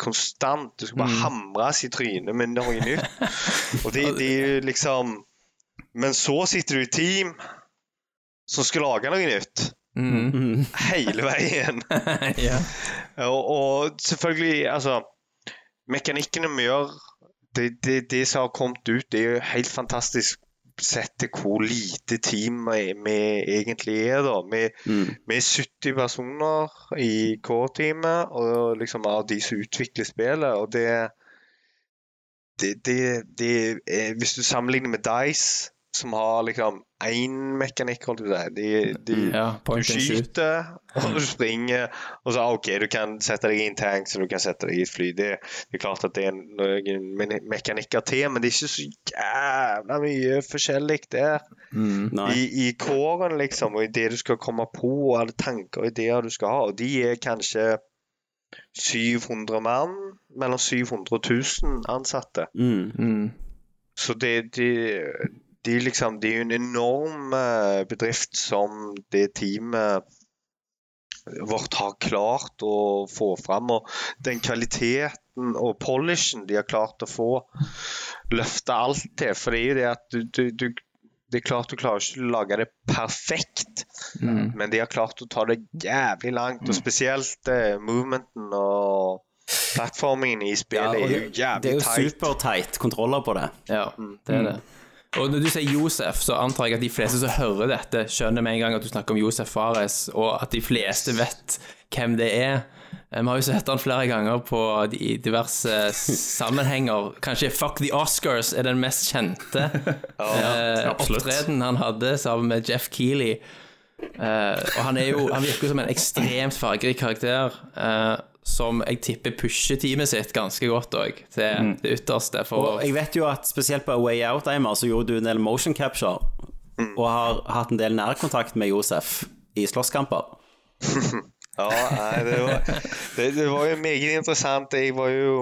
konstant. Du skal bare hamres i trynet med noe nytt. Og det, det er jo liksom Men så sitter du i team som skal lage noe nytt. Mm. Hele veien. ja. Og, og selvfølgelig, altså Mekanikkene vi gjør, det, det, det som har kommet ut, det er jo helt fantastisk sett hvor lite team vi, vi egentlig er. da. Vi, Mm. vi er 70 personer i K-teamet og liksom av de som utvikler spillet. Og det, det, det, det er, Hvis du sammenligner med Dice, som har liksom én mekanikk, holdt jeg på å si de, de, ja. du skyter, og du springer, og så OK, du kan sette deg i en tank, så du kan sette deg i et fly. Det, det er klart at det er noen me- mekanikker til, men det er ikke så jævla mye forskjellig der. Mm. I, i kåren, liksom, og i det du skal komme på, og alle tanker og ideer du skal ha. Og de er kanskje 700 mann, mellom 700 000 ansatte. Mm. Mm. Så det, det, det, er liksom, de er jo en enorm eh, bedrift som det teamet vårt har klart å få fram. Og den kvaliteten og polishen de har klart å få, løfta alt til. For det er jo det at du, du, du det er klart du klarer ikke å lage det perfekt, Mm. men de har klart å ta det jævlig langt. Og spesielt eh, movementen og plattformingen i Ja, spillet og er jo jævlig teit. det er jo superteit supertight kontroller på det. Ja, det er det. Og når du sier Josef, så antar jeg at de fleste som hører dette, skjønner med en gang at du snakker om Josef Fares, og at de fleste vet hvem det er. Eh, Vi har jo sett han flere ganger på de diverse sammenhenger. Kanskje Fuck the Oscars er den mest kjente eh, opptredenen han hadde sammen med Jeff Keeley. Eh, og han, er jo, han virker jo som en ekstremt fargerik karakter, eh, som jeg tipper pusher teamet sitt ganske godt òg, til det ytterste. For Og jeg vet jo at spesielt på Way Out, Eimer, så gjorde du en del motion capture, og har hatt en del nærkontakt med Josef i slåsskamper. Ja, nei, det var, det, det var jo meget interessant. Jeg var jo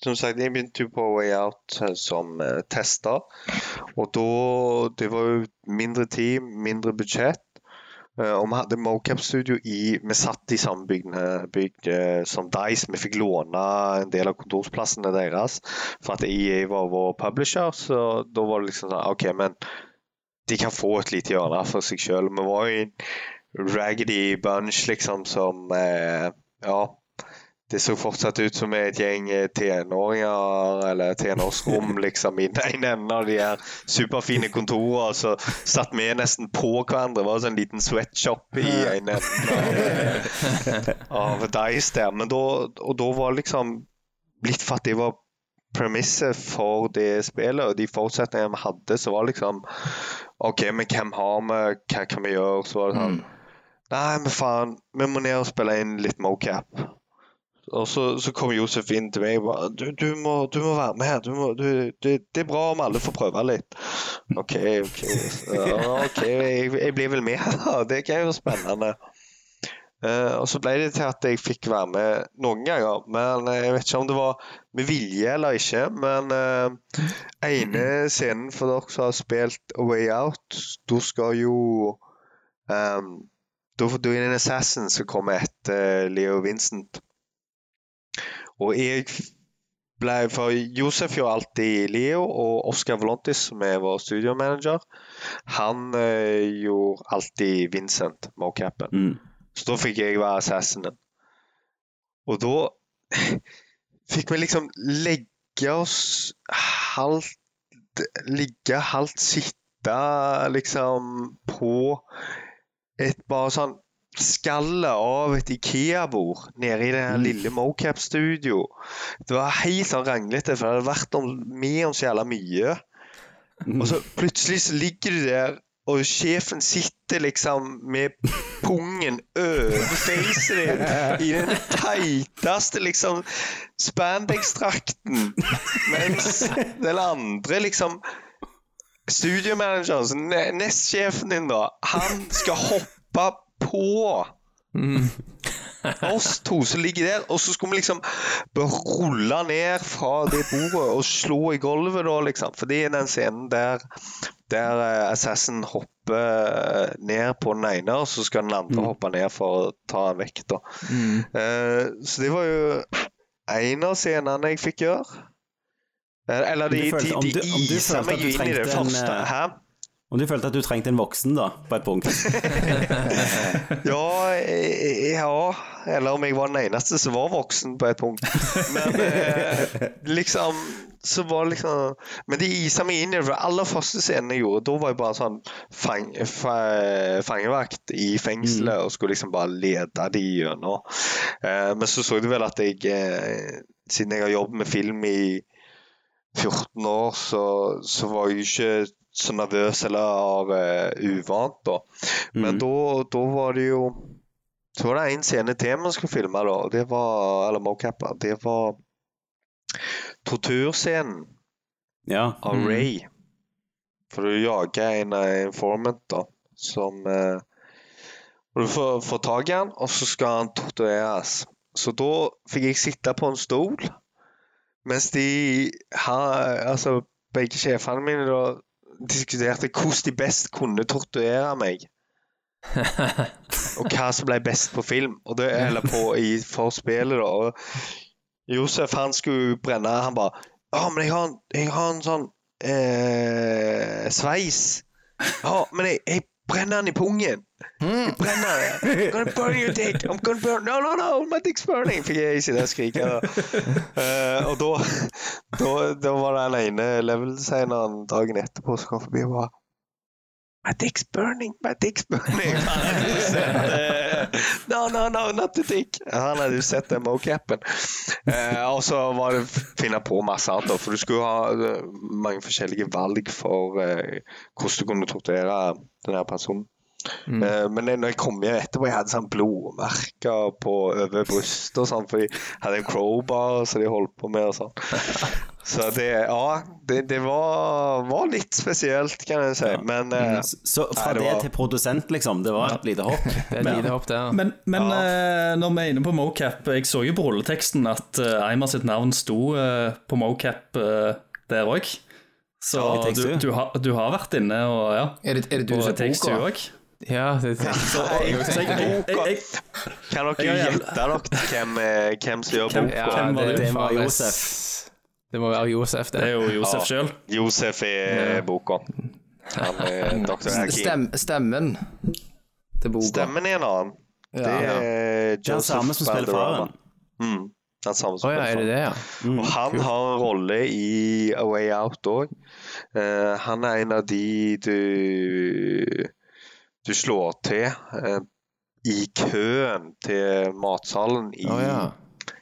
Som sagt, jeg begynte jo på Way Out eh, som uh, tester. Og da Det var jo mindre team, mindre budsjett. Eh, og vi hadde Mocap-studio i Vi satt i samme bygd bygg eh, som Dice. Vi fikk låne en del av kontorsplassene deres for at EA var vår publisher. Så da var det liksom sånn OK, men de kan få et lite hjørne for seg sjøl. Vi var jo en raggedy bunch, liksom, som eh, Ja. Det så fortsatt ut som et gjeng eh, tenåringer, eller tenårsrom, liksom, i den ene av de her superfine kontorene. Så satt vi nesten på hverandre. Det var sånn liten sweatshop i en ende av, av Dice der. Men da, og da var liksom Litt for at det var premisset for det spillet, og de forutsetningene vi hadde, så var liksom OK, men hvem har vi? Hva kan vi gjøre? Så var det sånn Nei, men faen, vi må ned og spille inn litt mocap. Og så, så kom Josef inn til meg og bare du, du, må, du må være med her. Må, du, det, det er bra om alle får prøve litt. OK, OK. Ja, ok, jeg, jeg blir vel med. Det er jo spennende. Uh, og så ble det til at jeg fikk være med noen ganger. Men eh, jeg vet ikke om det var med vilje eller ikke. Men uh, ene scenen for dere som har spilt A Way Out, da skal jo um, da er det en assassin som kommer etter Leo Vincent. Og jeg ble For Josef gjør alltid Leo, og Oscar Volontis, som er vår studiomanager, han eh, gjorde alltid Vincent, mocapen. Mm. Så da fikk jeg være assassinen. Og da fikk vi liksom legge oss halvt Ligge halvt sitte liksom på et bare sånn skallet av et Ikea-bord nede i det mm. lille mocap-studio. Det var helt sånn ranglete, for det hadde vært om, med om så jævla mye. Og så plutselig så ligger du der, og sjefen sitter liksom med pungen over facet ditt i den teiteste liksom spandex-drakten, mens den andre liksom Studiomanageren, nestsjefen din, da, han skal hoppe på oss to som ligger der, og så skulle vi liksom rulle ned fra det bordet og slå i gulvet, da, liksom. For det er den scenen der, der eh, Assassin hopper eh, ned på den ene, og så skal den andre hoppe ned for å ta han vekk, da. Eh, så det var jo en av scenene jeg fikk gjøre. Eller de, følte- de, de du isa meg jo inn i det første. en, Hæ? Om du følte at du trengte en voksen, da, på et punkt? Ja, ja Eller om jeg var den eneste som var voksen på et punkt. Men eh, liksom Så var det liksom Men de isa meg inn i det. For aller første scenen jeg gjorde, da var jeg bare sånn fang, fangevakt i fengselet og skulle liksom bare lede de gjennom. Eh, men så så du vel at jeg eh, Siden jeg har jobbet med film i 14 år, så, så var jeg jo ikke så nervøs eller uh, uvant, da. Men da, da var det jo Så var det en scene til man skulle filme, da. Det var Eller mocapper. Det var torturscenen Ja. av Ray. For du jager en eh, informant, da, som uh, Og du får, får tak i han, og så skal han tortureres. Så da fikk jeg sitte på en stol, mens de ha, Altså, begge sjefene mine da diskuterte hvordan de best kunne torturere meg. og hva som ble best på film, og det, eller på i forspillet, da. Og Josef han skulle brenne Han bare 'Å, men jeg har, en- jeg har en sånn eh, sveis. Ja, men jeg, jeg brenner den i pungen. Jeg brenner den. I'm gonna burn your dick. I'm gonna burn No, no, no, my dick's burning. Fikk jeg i siden skrike. Uh, og da, da, da var det den ene level-designeren dagen etterpå som kom forbi og bare My dick's burning, my dick's burning. Han hadde jo sett eh, No, no, no, not the dick. Han hadde jo sett den mocapen. Eh, og så var det finne på masse annet, for du skulle ha eh, mange forskjellige valg for eh, hvordan du kunne torturere denne personen. Eh, men når jeg kom hjem etterpå, jeg hadde sånn blodmerker på over brystet og sånn, for de hadde en crowbar som de holdt på med og sånn. Så det, ja, det, det var, var litt spesielt, kan jeg si. Men mm. Så fra Nei, det det var- til produsent, liksom. Det var et lite hopp. Det er et lite hopp der. Men, men ja. når vi er inne på mocap, jeg så jo på rulleteksten at Eimer sitt navn sto eh, på mocap eh, der òg. Så Ja, du, du, har, du har vært inne og ja. Er det, er det du som er boka? Ja, det. Så jeg, jeg, jeg, jeg, kan dere gjette dere hvem, eh, hvem som gjør boka? hvem var det? Det var Josef. Det må være Josef, det. det er jo Josef Ja. sjøl. Josef er boka. Han er Dr. Stem, stemmen til boka. Stemmen er en annen. Det er Det er han Joseph samme som spiller faren. Mm. Han samme som oh, ja, spiller er det faren. det, ja? Og han har en rolle i A Way Out òg. han er en av de du du slår til eh, i køen til matsalen i, oh, ja.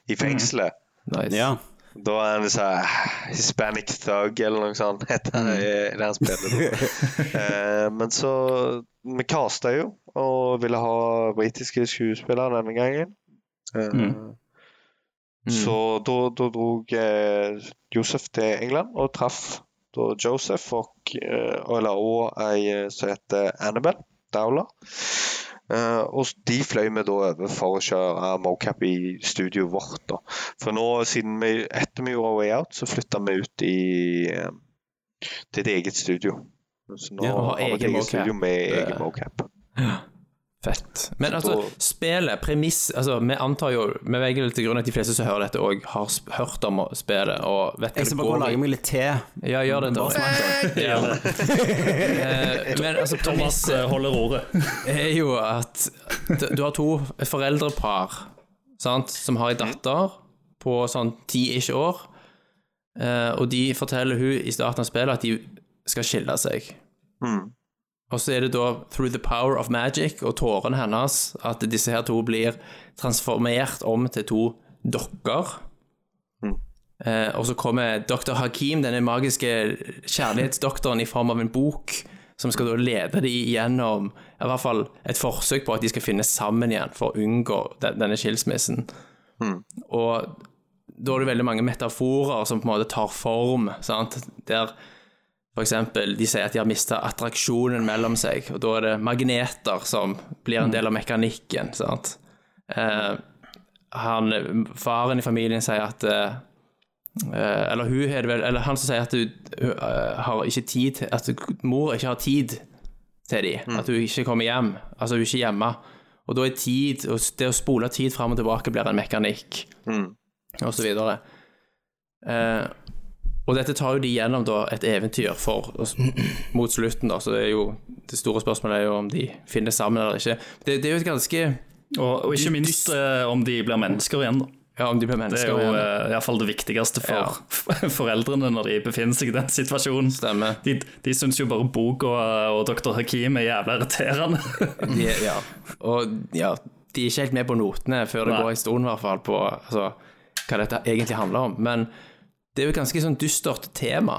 i fengselet. Nice. Ja. Da er han sånn Hispanic Thug eller noe sånt. heter er det han spiller. eh, men så Vi casta jo og ville ha britiske skuespillere denne gangen. Eh, Så da, da dro eh, Josef til England og traff da Joseph og, eh, eller, og ei eh, som heter Annabelle Dowler. Uh, og de fløy vi da over for å kjøre mocap i studioet vårt. da. For nå, siden vi, etter vi gjorde Way Out, så flytta vi ut i eh, til et eget studio. Så nå Ja, har vi et eget mocap. studio med egen mocap. Fett. Men altså, spillet, premiss altså, Vi antar jo Vi legger til grunn at de fleste som hører dette, òg har hørt om spillet og vet hva det skal bare Jeg skal bare lage i. meg litt te. Ja, gjør det, Tommy. Ja. Eh, Men altså, Thomas eh, holder ordet. er jo at du har to foreldrepar sant, som har ei datter på sånn ti-ish år, eh, og de forteller hun i starten av spillet at de skal skille seg. Mm. Og så er det da through the power of magic og tårene hennes at disse her to blir transformert om til to dokker. Eh, og så kommer dr. Hakim, denne magiske kjærlighetsdoktoren, i form av en bok, som skal da lede dem gjennom i hvert fall et forsøk på at de skal finne sammen igjen for å unngå den, denne skilsmissen. Og da er det veldig mange metaforer som på en måte tar form, sant? der eksempel, de sier at de har mista attraksjonen mellom seg, og da er det magneter som blir en del av mekanikken. sant? Eh, han, faren i familien sier at eh, eh, Eller hun er det vel Eller han som sier at hun eh, har ikke tid At mor ikke har tid til dem. At hun ikke kommer hjem. Altså, hun er ikke hjemme. Og da er tid og Det å spole tid fram og tilbake blir en mekanikk, og så videre. Eh, og dette tar jo de gjennom da et eventyr for mot slutten, da, så det er jo Det store spørsmålet er jo om de finner sammen eller ikke. Det, det er jo et ganske Og, og ikke minst eh, om de blir mennesker igjen. da. Ja, om de blir mennesker igjen. Det er jo eh, i hvert fall det viktigste for foreldrene når de befinner seg i den situasjonen. Stemmer. De, de syns jo bare Bok og, og Dr. Hakim er jævla irriterende. De, ja. Og ja, de er ikke helt med på notene før det Nei. går en stund, i hvert fall, på altså, hva dette egentlig handler om. Men det er jo et ganske sånn dystert tema.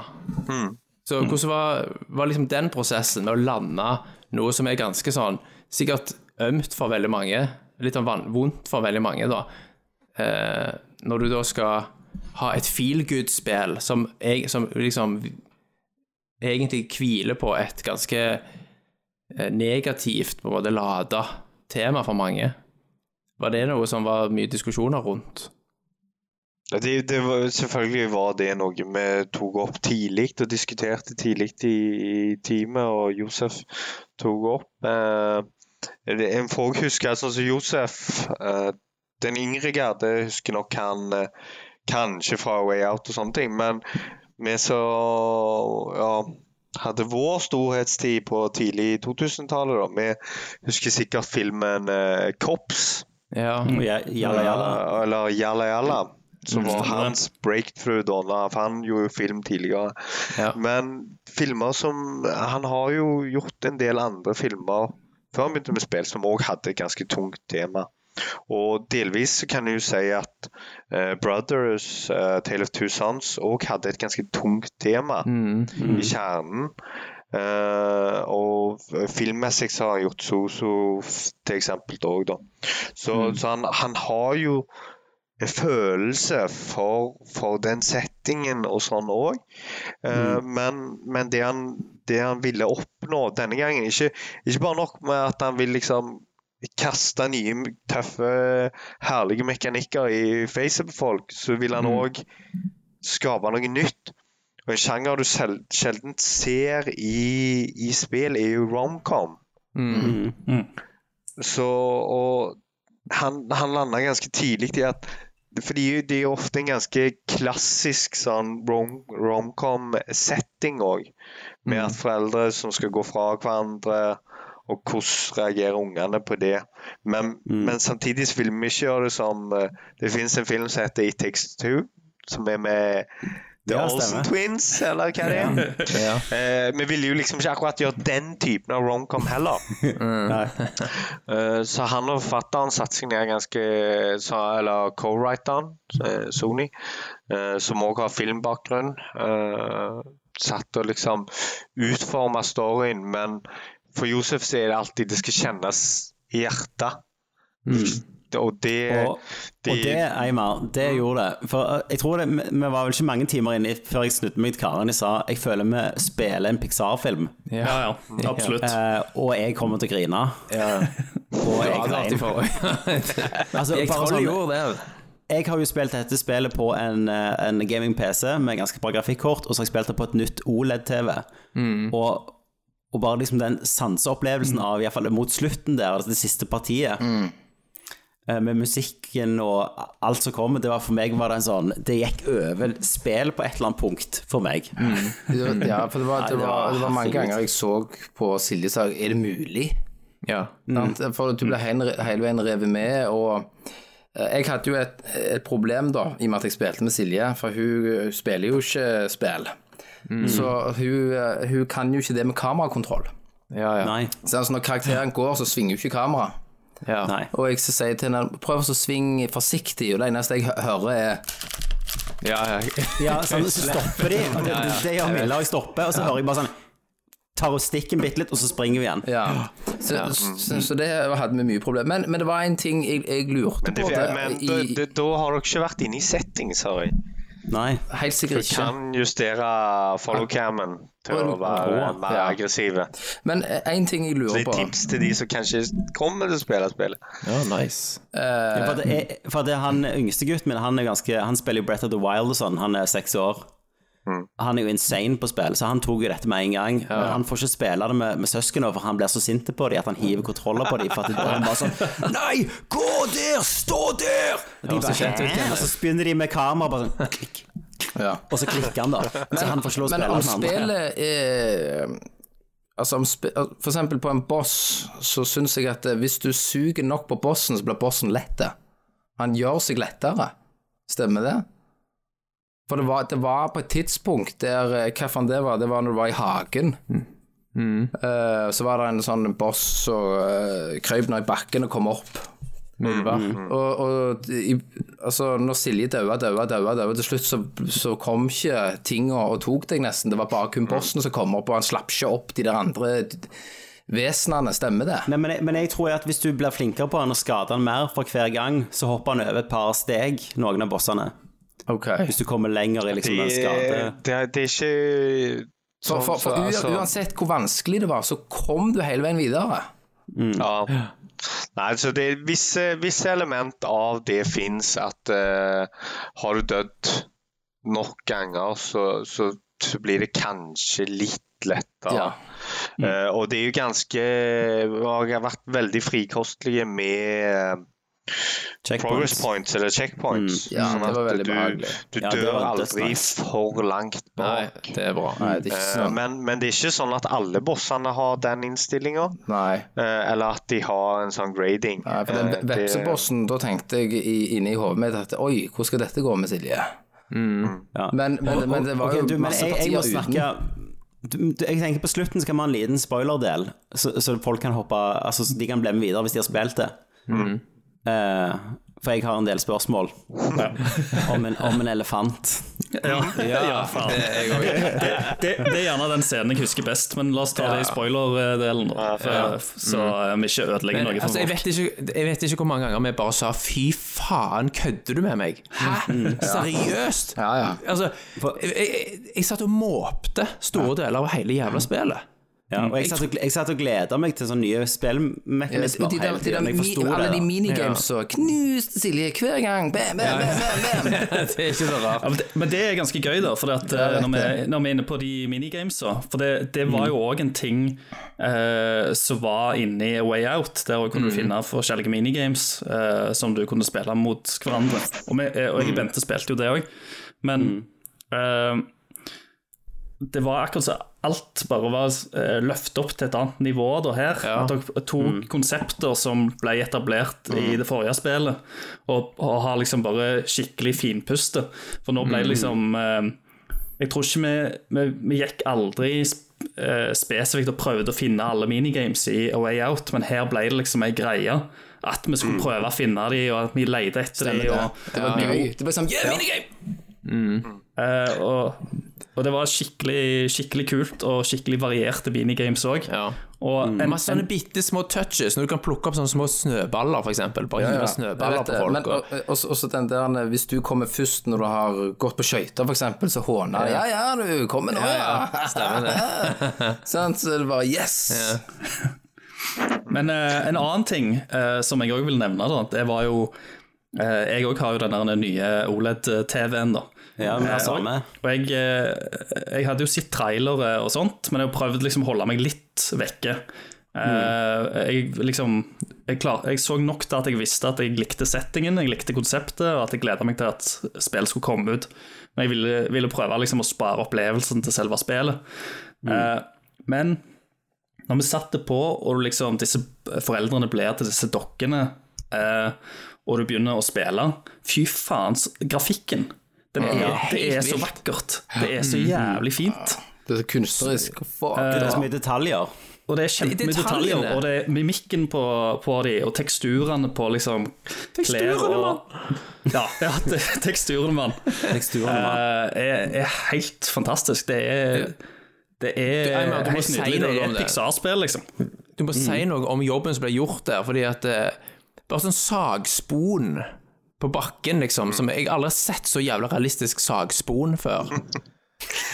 Så hvordan var, var liksom den prosessen med å lande noe som er ganske sånn sikkert ømt for veldig mange, litt sånn vondt for veldig mange, da. Eh, når du da skal ha et feel good-spill som, som liksom egentlig hviler på et ganske eh, negativt, på en måte lada tema for mange. Var det noe som var mye diskusjoner rundt? Ja, Det, det var, selvfølgelig var det noe vi tok opp tidlig og diskuterte tidlig i, i teamet, og Josef tok opp. Eh, det- en folk husker sånn som Josef, eh, den yngre garde husker nok han eh, kanskje fra Way Out og sånne ting, men vi så ja, hadde vår storhetstid på tidlig 2000-tallet, da, vi husker sikkert filmen eh, 'Kops'. Ja. Ja, Jalla, jalla. Eller Jalla Jalla. Som var hans breakthrough da, for han gjorde jo film tidligere. Ja. Men filmer som Han har jo gjort en del andre filmer før han begynte med spill, som òg hadde et ganske tungt tema. Og delvis kan jeg jo si at uh, Brothers, uh, Tale of Two Sons, òg hadde et ganske tungt tema Mm. i kjernen. Uh, og filmmessig så har han gjort Soso til eksempel òg, da. Så, så han, han har jo følelse for, for den settingen og sånn òg. men, men det, han, det han ville oppnå denne gangen Ikke, ikke bare nok med at han vil liksom kaste nye, tøffe, herlige mekanikker i facet på folk, så vil han òg skape noe nytt. Og en sjanger du sel sjelden ser i, i spill, er jo romcom. Mm. Så og han, han landa ganske tidlig i at fordi det er jo ofte en ganske klassisk sånn rom- romcom-setting òg. Med at foreldre som skal gå fra hverandre, og hvordan reagerer ungene på det. Men, men samtidig vil vi ikke gjøre det som eh, Det finnes en film som heter It Takes Two, som er med The Ja, Olsen. Twins, eller hva det er. Ja. Uh, vi ville jo liksom ikke akkurat gjøre den typen av romcom heller. Eh, så han og forfatteren satte seg ned ganske så, Eller co-writeren, eh, Sony, eh, som òg har filmbakgrunn, eh, satt og liksom utforma storyen. Men for Josef så er det alltid det skal kjennes i hjertet. Og det, Og, og det, Eimar, det gjorde det. For uh, jeg tror det, vi var vel ikke mange timer inne før jeg snudde meg til Karen og sa jeg føler vi spiller en Pixar-film. Ja, ja, absolutt. Eh, og jeg kommer til å grine. Og jeg Ja, det var grein. Altså, Jeg bare tror sånn- gjorde det. Jeg har jo spilt dette spillet på en, eh, en gaming-PC med ganske bra grafikkort, og så har jeg spilt det på et nytt OLED-TV. Og, og bare liksom den sanseopplevelsen av, iallfall mot slutten der, altså det siste partiet, eh, med musikken og alt som kommer, det var for meg var det en sånn Det gikk over spill på et eller annet punkt for meg. Var- Ja, for det var, det var, det var mange ganger jeg så på Silje sa Er det mulig? Ja. Mm. For du ble hele, hele veien revet med, og eh, jeg hadde jo et, et problem da, i og med at jeg spilte med Silje, for hun spiller jo ikke spill. Så hun, eh, hun kan jo ikke det med kamerakontroll. Ja, ja. Så altså, når karakteren går, så svinger jo ikke kameraet. Ja. Nei. Og jeg skal sier til henne prøv å svinge forsiktig, og det eneste jeg hører er ja, ja. Ja, sånn, så stopper de. Og det, det, gjør Milla, jeg stopper, og så hører jeg bare sånn Tar og stikker en bitte litt, og så springer vi igjen. Ja. Så, så, så det hadde vi mye problem Men, men det var en ting jeg, jeg lurte Men, det, på. det, men i, da, det, da har dere ikke vært inne i settings, har jeg. Nei. helt sikkert ikke. Du kan justere follow-cammen til å være mer Ja. aggressive. Men én ting jeg lurer det på er tips til de som kanskje kommer til å spille spillet. ja nice. Ja, for det er, for det er han yngste gutten min, han, er ganske, han spiller jo Brett of the Wild og sånn, han er seks år. Han er jo insane på spill, så han tok jo dette med en gang. Men han får ikke spille det med, med søsknene, for han blir så sint på dem at han hiver kontroller på dem. For at han bare sånn Nei, gå der! Stå der! Og de bare, «Hæ?» og så begynner de med kamera, bare sånn klikk. ja. Og så klikker han, da. Så han får ikke lov å Men spille om med andre. er Altså For eksempel på en boss så syns jeg at eh, hvis du suger nok på bossen, så blir bossen lett. Han gjør seg lettere. Stemmer det? For det var, det var på et tidspunkt der eh, Hva faen det var? Det var når du var i hagen. Eh, så var det en sånn boss som uh, krøp ned i bakken og kom opp. Og, og i, altså, når Silje daua, daua, daua, daua, til slutt så, så kom ikke tinga og tok deg nesten. Det var bare kun bossen som kom opp, og han slapp ikke opp de der andre vesenene. Stemmer det? Nei, men, jeg, men jeg tror at hvis du blir flinkere på han og skader han mer for hver gang, så hopper han over et par steg, noen av bossene. Ok. Hvis du kommer lenger i liksom den Det, skade... det, det er ikke For, for, for sånn- altså- uansett hvor vanskelig det var, så kom du hele veien videre. Ja. Nei, så det er visse, visse element av det fins at uh, har du dødd nok ganger, så, så, så blir det kanskje litt lettere. Ja. Eh, og det er jo ganske Jeg har vært veldig frikostelige med progress points, eller checkpoints. Mm. Ja, sånn det var veldig du, behagelig. du Ja, dør aldri for langt bak. Nei, det er bra. Nei, det er ikke Eh, sånn. men, men det er ikke sånn at alle bossene har den innstillinga. Eh, eller at de har en sånn grading. Nei, for den Eh, vepsebossen, da tenkte jeg i, inni hodet mitt at oi, hvor skal dette gå med Silje? Ja. Men, men, men det var okay, jo du, men masse jeg, jeg partier uten. snakke du, du, Jeg tenker På slutten skal vi ha en liten spoilerdel, så, så folk kan hoppe Altså så de kan bli med videre hvis de har spilt det. Eh, for jeg har en del spørsmål om, en, om en elefant. Ja, ja, faen. Det, det, det er gjerne den scenen jeg husker best, men la oss ta det i spoiler-delen. For, så eh, vi ikke ødelegger noe altså, jeg, vet ikke, jeg vet ikke hvor mange ganger vi bare sa 'fy faen, kødder du med meg'? Hæ? Seriøst? Ja, ja. Altså, jeg, jeg, jeg satt og måpte store deler av hele jævla spillet. Ja, og jeg satt, og, jeg satt og gleda meg til sånne nye spillmekanismer de hele de tiden. Jeg mi, alle de det. minigames og Knust Silje hver gang. Bam, bam, bam, bam, bam. det er ikke så rart. Ja, men, det, men det er ganske gøy, da. For at, eh, når, vi, når vi er inne på de minigamesa For det, det var jo òg en ting uh, som var inne i Way Out. Der kunne du finne forskjellige minigames uh, som du kunne spille mot hverandre. Og, vi, og jeg og Bente spilte jo det òg. Men uh, det var akkurat så alt bare var uh, løftet opp til et annet nivå da her. At dere tok konsepter som ble etablert i det forrige spillet, og, og har liksom bare skikkelig finpuste. For nå ble det liksom eh, Jeg tror ikke vi, vi, vi gikk aldri eh, spesifikt og prøvde å finne alle minigames i A Way Out, men her ble det liksom ei greie. At vi skulle prøve å finne de, og at vi leide etter dem. Det. Det var gøy. Det var sånn Yeah, minigame! Eh, og, og det var skikkelig, skikkelig kult og skikkelig varierte minigames òg. Ja. Og en, Masse sånne bitte små touches, når du kan plukke opp sånne små snøballer, eksempel. Bare ja, ja. snøballer på folk. Men og, og- også, også den der Hvis du kommer først når du har gått på skøyter, eksempel, så håner de. Ja, ja, du kommer nå, ja. Stemmer det. sånn, Så det bare Yes! men Men eh, en annen ting uh, som jeg òg vil nevne, da, det var jo uh, Jeg òg har jo den der nye OLED-TV-en, da. Ja, men det er Eh, samme. Og jeg, eh, jeg hadde jo sett trailere og sånt, men jeg har prøvd liksom å holde meg litt vekke. Mm. jeg liksom jeg, klar, jeg så nok til at jeg visste at jeg likte settingen, jeg likte konseptet, og at jeg gleda meg til at spillet skulle komme ut. Men jeg ville, ville prøve liksom å spare opplevelsen til selve spillet. Eh, men når vi satte på, og liksom disse foreldrene blir til disse dokkene, eh, og du begynner å spille Fy faen, grafikken! Den er, det er så vakkert. Det er så jævlig fint. Det er så kunstnerisk. Fuck, Det er så mye detaljer. Og det er kjempemye detaljer, og det er mimikken på, på de, og teksturene på liksom klær og Ja, ja det, teksturene, mann. Teksturene, mann. Eh, er, er helt fantastisk. Det er Det er du må helt si nydelig. Det er et. Pixar-spill, liksom. Du må si noe om jobben som ble gjort der, fordi at eh, Bare sånn sagspon på bakken, liksom, som jeg aldri har sett så jævla realistisk sagspon før.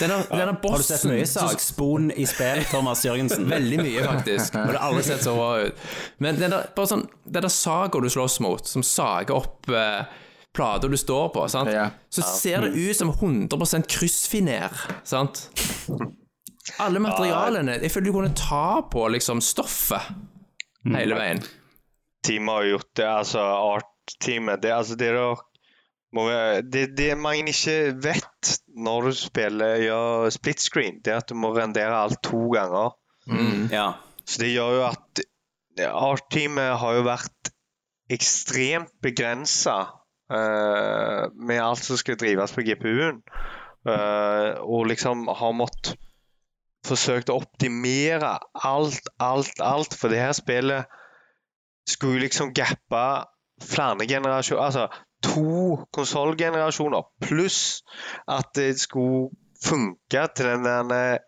Denne, denne bossen Har du sett mye sagspon i spill, Thomas Jørgensen? Veldig mye, faktisk. Og det har aldri sett så bra ut. Men den der, bare sånn, den der saga du slåss mot, som sager opp eh, plata du står på, sant? Så ser det ut som 100% kryssfiner, sant? Alle materialene Jeg føler du kunne ta på liksom stoffet hele veien. teamet har gjort det, altså art-teamet. Det, altså det, der må være, det, det man ikke vet når du spiller gjør split screen, det er at du må rendere alt to ganger. Ja. Så det gjør jo at art-teamet har jo vært ekstremt begrensa med alt som skal drives på GPU-en. uh, og liksom har måttet forsøkt å optimere alt, alt, alt. For det her spillet skulle liksom gappe flere generasjoner Altså to konsollgenerasjoner, pluss at det skulle funke til den der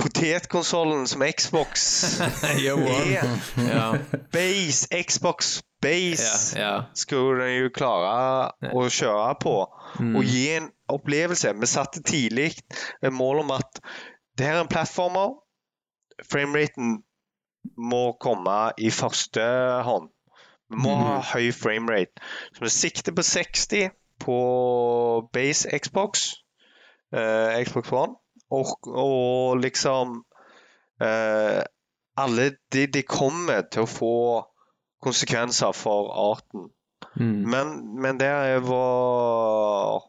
potetkonsollen som Xbox er. Ja, Base, Xbox Base ja, ja. skulle den jo klare å kjøre på og gi en opplevelse. Vi satte tidlig et mål om at det her er en plattformer. Frameraten må komme i første hånd. Vi må ha høy framerate. Så vi sikter på 60 på base Xbox, eh, Xbox One, og, og liksom eh, Alle de, de kommer til å få konsekvenser for arten. Men, men der er vår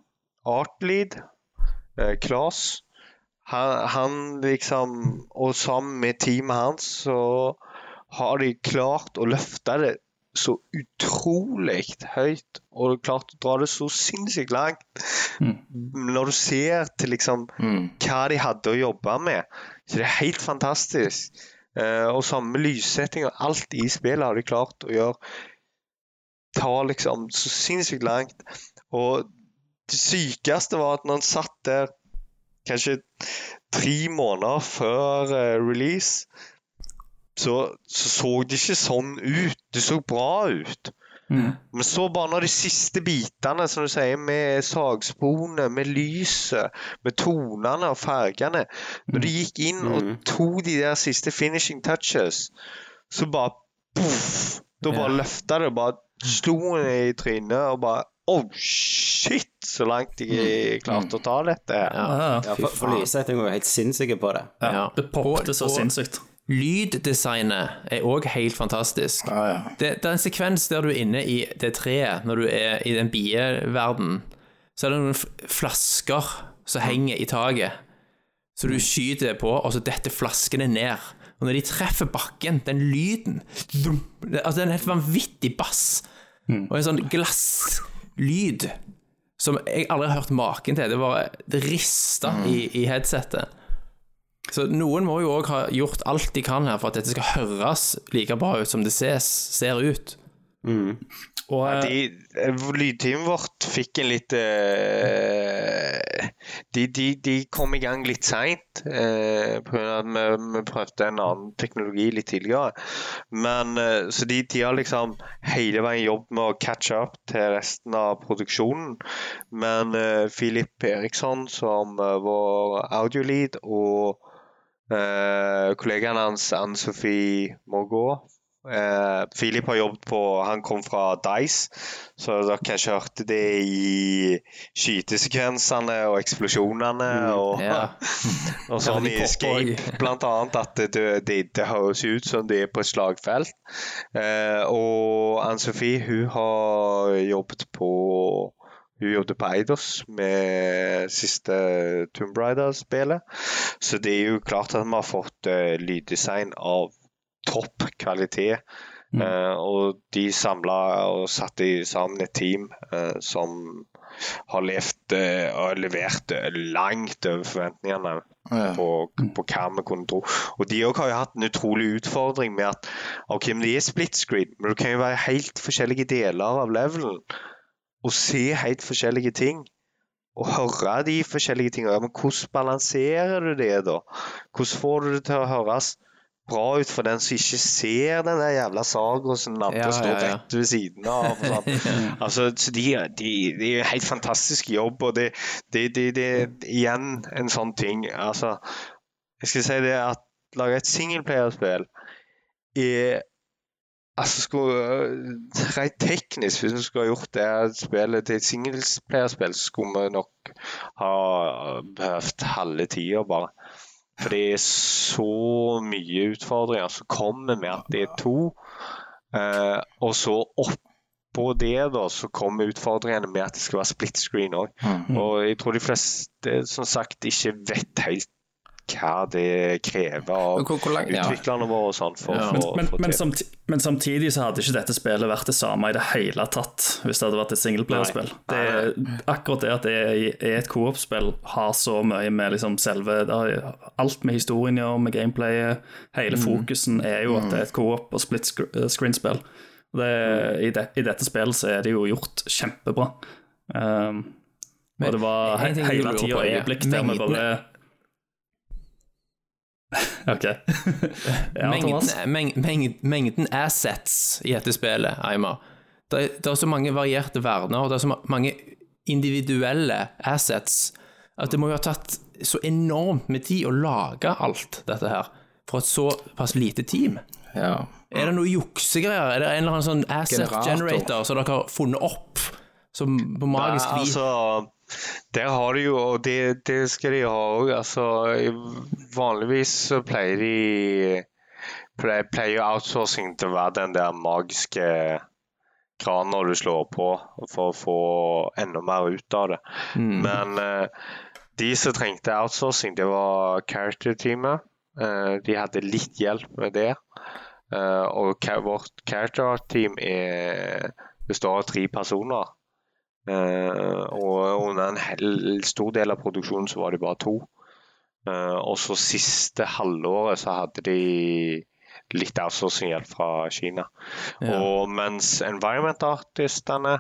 artlead, eh, Klas han, han liksom Og sammen med teamet hans så har de klart å løfte det så utrolig høyt, og du klart å dra det så sinnssykt langt. Når du ser til liksom hva de hadde å jobbe med, så det er helt fantastisk. Eh, og samme lyssetting og alt i spillet har de klart å gjøre ta liksom så sinnssykt langt. Og det sykeste var at når han satt der kanskje tre måneder før uh, release, så, så så det ikke sånn ut. Det så bra ut. Men så bare når de siste bitene, som du sier, med sagsporene, med lyset, med tonene og fargene Når de gikk inn og tok de der siste finishing touches, så bare poff! Da bare løfta det bare slo henne i trynet og bare Oh, shit! Så langt de klarte å ta dette. Ja, Ja, Ja, for, for lyssetting er helt sinnssyke på det. ja. Det poppet så sinnssykt. Lyddesignet er òg helt fantastisk. Det, det er en sekvens der du er inne i det treet, når du er i den bieverden. Så er det noen flasker som henger i taket. Så du skyter på, og så detter flaskene ned. Og når de treffer bakken, den lyden det, Altså, det er en helt vanvittig bass. Og en sånn glasslyd som jeg aldri har hørt maken til. Det var rista i, i headsetet. Så noen må jo òg ha gjort alt de kan her for at dette skal høres like bra ut som det ses, ser ut. Og ja, De, eh, lydteamet vårt fikk en litt uh, de, de, de kom i gang litt seint. uh, Pga. at vi, vi prøvde en annen teknologi litt tidligere. Men uh, Så de, de har liksom hele veien jobbet med å catche up til resten av produksjonen. Men uh, Philip Eriksson som uh, vår audiolead og Eh, kollegaen hans, Ann-Sofie, må gå. Eh, Philip har jobbet på Han kom fra Dice, så dere kanskje hørte det i skytesekvensene og eksplosjonene og, ja. og sånn i Escape, blant annet. At det, det, det høres ut som de er på et slagfelt. Uh, og Ann-Sofie, hun har jobbet på hun jobbet på Eidos med siste Tomb Raider-spillet. Så det er jo klart at vi har fått uh, lyddesign av topp kvalitet. Eh, og de samla og satte i sammen et team uh, som har levd og levert langt over forventningene på, på hva vi kunne tro. Og de òg har jo hatt en utrolig utfordring med at ok, men de er split screen, men det kan jo være helt forskjellige deler av levelen og se helt forskjellige ting. Og høre de forskjellige tingene. Men hvordan balanserer du det, da? Hvordan får du det til å høres bra ut for den som ikke ser den jævla saga som den andre Ja, står ja, ja. rett ved siden av? Sånn. altså, så de, de, de er helt fantastisk jobb, og det, er igjen en sånn ting. Altså, jeg skal si det at lage et singleplayerspill er Altså, skulle, Rent teknisk, hvis vi skulle ha gjort det spillet til et singelsplayerspill, så skulle vi nok ha behøvd halve tida, bare. For det er så mye utfordringer som kommer med at det er to. Eh, og så oppå det, da, så kommer utfordringene med at det skal være split screen òg. Og jeg tror de fleste som sagt ikke vet helt hva det krever av Men utviklerne våre og sånn for Ja. for, for, Men, men, til. samti men samtidig så hadde ikke dette spillet vært det samme i det hele tatt hvis det hadde vært et singelplayerspill. Det er Akkurat det at det er et co-op-spill, har så mye med liksom selve det har Alt med historien å gjøre, med gameplayet. Hele fokusen er jo at det er et co-op og split eh, screen-spill. Det, i, de, I dette spillet så er det jo gjort kjempebra. Um, og det var he hele tida øyeblikk der vi bare OK. ja, Thomas? Mengden, meng, meng, mengden assets i dette spillet, Eimar det, det er så mange varierte verdener, og det er så mange individuelle assets, at det må jo ha tatt så enormt med tid å lage alt dette her, for et såpass lite team. Ja. Er det noe juksegreier? Er det en eller annen sånn asset Generator. generator som dere har funnet opp, som på magisk vis? altså, der har de jo, og det, det skal de ha òg. Altså, vanligvis pleier de pleier, outsourcing til å være den der magiske kranen du slår på for å få enda mer ut av det. Men eh, de som trengte outsourcing, det var character-teamet. Eh, de hadde litt hjelp med det. Eh, og vårt character art-team er- består av tre personer. Eh, og under en hel, stor del av produksjonen så var det bare to. Eh, og så siste halvåret så hadde de litt outsourcing-hjelp fra Kina. Og mens environment-artistene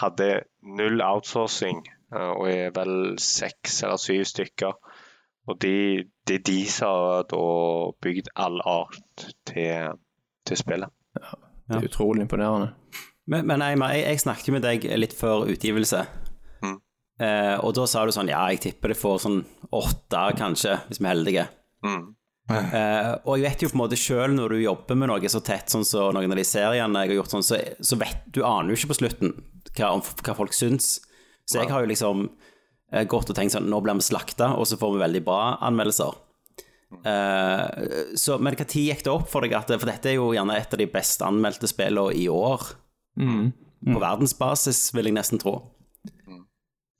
hadde null outsourcing, eh, og er vel seks eller syv stykker. Og de, det er de som har da bygd all art til, til spillet. Det er utrolig imponerende. Men, men Eimar, jeg, jeg snakket med deg litt før utgivelse. Mm. Eh, og da sa du sånn Ja, jeg tipper det får sånn åtte, kanskje, hvis vi er heldige. Mm. Eh, og jeg vet jo på en måte sjøl når du jobber med noe så tett sånn som noen av de seriene jeg har gjort sånn, så, så vet du aner jo ikke på slutten hva, hva folk syns. Så jeg har jo liksom eh, gått og tenkt sånn Nå blir vi slakta, og så får vi veldig bra anmeldelser. Eh, så, men når gikk det opp for deg at For dette er jo gjerne et av de best anmeldte spillene i år. På verdensbasis, vil jeg nesten tro.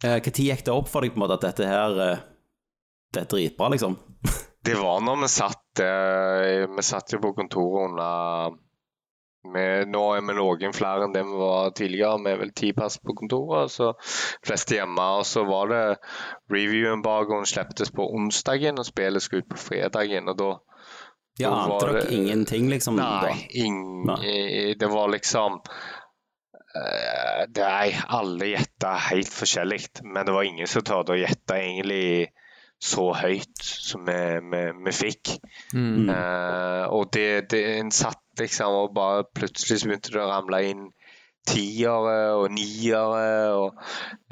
Når gikk det opp for deg på en måte at dette her eh, Det er dritbra, liksom? Det var når vi satt eh, Vi satt jo på kontoret under med, Nå er vi noen flere enn det vi var tidligere. Vi er vel ti pass på kontoret, så fleste hjemme. Og så var det review-embargoen slepptes på onsdagen, og spillet skulle ut på fredagen. Og da Ja, ante dere ingenting, liksom? Nei, ing, Nei. eh, det var liksom eh, Nei, alle gjetta helt forskjellig, men det var ingen som torde å gjette egentlig så høyt som vi, vi, vi fikk. Eh, og det, det en satt liksom og bare plutselig så begynte det å ramle inn tiere og niere og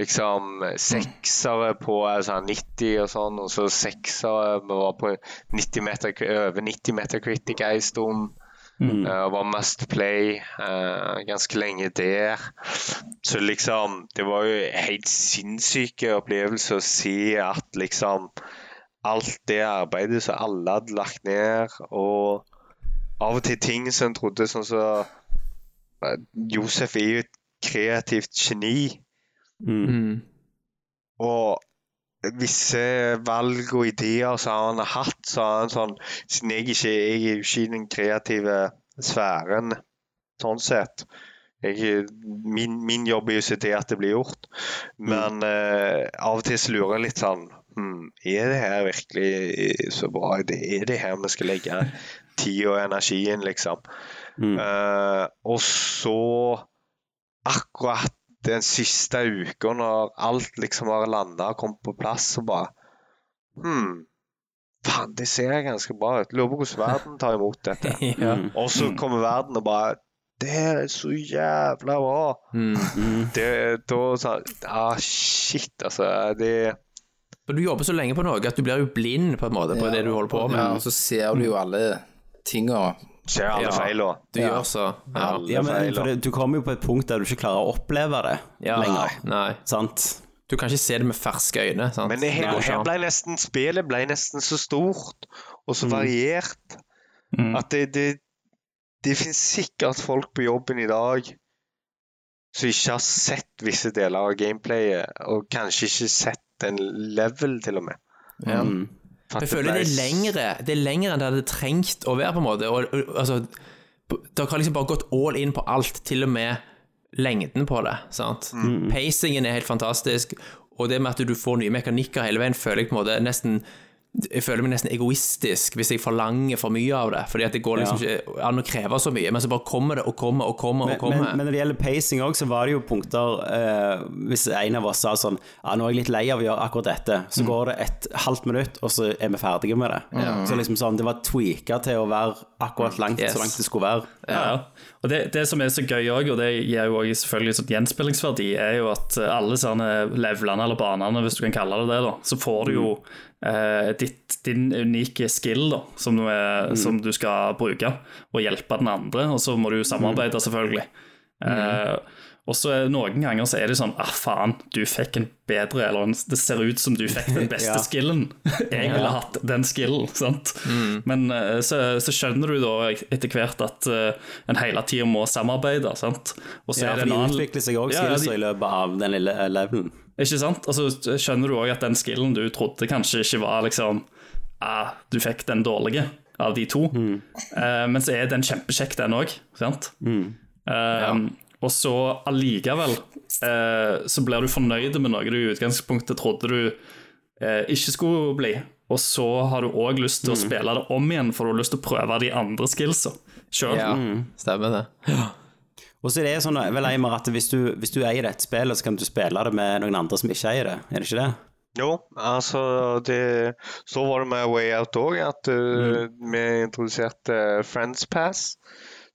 liksom seksere på eh, sånn 90 og sånn, og så seksere Vi var på 90 meter, over 90 meter critic ei stund. Eh, og var mest play eh, ganske lenge der. Så liksom Det var jo helt sinnssyke opplevelser å se at liksom Alt det arbeidet som alle hadde lagt ned, og av og til ting som en trodde sånn som eh, Josef er jo et kreativt geni. Mm. Og visse valg og ideer som han har hatt, så har han sånn Siden jeg ikke jeg er jo ikke i den kreative sfæren sånn sett. Jeg, min, min jobb er jo å se til at det blir gjort. Men eh, av og til så lurer jeg litt sånn hmm, Er det her virkelig så bra? Er det her vi skal legge tid og energien, liksom? Eh, og så akkurat den siste uka, når alt liksom har landa og kommet på plass, så bare Hm. Faen, det ser ganske bra ut. Lurer på hvordan verden tar imot dette. Ja. Og så kommer verden og bare Det er så jævla bra. Mm. Det, da sånn Ah, shit, altså. Det Men du jobber så lenge på noe at du blir jo blind på en måte på det du holder på med. Ja, og så ser du jo alle tinga ser alle Ja. feila. Du gjør så. Ja. Ja, men, det, du kommer jo på et punkt der du ikke klarer å oppleve det Ja, lenger. Nei. Sant? Du kan ikke se det med ferske øyne. Sant? Men det her, her ble nesten spillet ble nesten så stort og så variert Mm. at det, det, det finnes sikkert folk på jobben i dag som ikke har sett visse deler av gameplayet, og kanskje ikke sett en level, til og med. Ja. Mm. At Jeg føler det ble er lengre Det er lengre enn det hadde trengt å være, på en måte. Og, og, altså, dere har liksom bare gått all in på alt, til og med lengden på det. sant? Pacingen er helt fantastisk, og det med at du får nye mekanikker hele veien, føler jeg på en måte nesten jeg føler meg nesten egoistisk hvis jeg forlanger for mye av det. Fordi at det går liksom ikke an å kreve så mye, men så bare kommer det og kommer og kommer. og Men, kommer. men, men når det gjelder pacing òg, så var det jo punkter eh, Hvis en av oss sa sånn Ja, nå er jeg litt lei av å gjøre akkurat dette, så går det et halvt minutt, og så er vi ferdige med det. Så liksom sånn, det var tweaka til å være akkurat langt Yes. så langt det skulle være. Ja, ja. Og det, det som er så gøy òg, og det gir jo også selvfølgelig sånn gjenspillingsverdi, er jo at alle sånne levelene, eller banene, hvis du kan kalle det det, da, så får du jo eh, ditt, din unike skill da, som du, er, som du skal bruke, og hjelpe den andre, og så må du samarbeide, selvfølgelig. Eh, og så noen ganger så er det sånn Ah, faen, du fikk en bedre Eller en- det ser ut som du fikk den beste Ja. skillen. Jeg ville hatt den skillen, sant. Men eh, så, så skjønner du da etter hvert at uh, en hele tida må samarbeide, sant. Og så Ja, er det en annen utvikler seg òg Ja, ja, de- i løpet av den lille eh, levelen. Ikke sant? Og så skjønner du òg at den skillen du trodde kanskje ikke var liksom ah, Du fikk den dårlige av de to. Eh, men så er den kjempekjekk, den òg. Sant? ja. Og så allikevel uh, så blir du fornøyd med noe du i utgangspunktet trodde du eh, ikke skulle bli. Og så har du òg lyst til å spille det om igjen, for du har lyst til å prøve de andre skillsa sjøl. Ja, stemmer det. Og så er det sånn vel Eimer, at hvis du, hvis du eier et spill, så kan du spille det med noen andre som ikke eier det, er det ikke det? Jo, altså det, Så var det med Way Out òg, at uh, vi introduserte Friends Pass.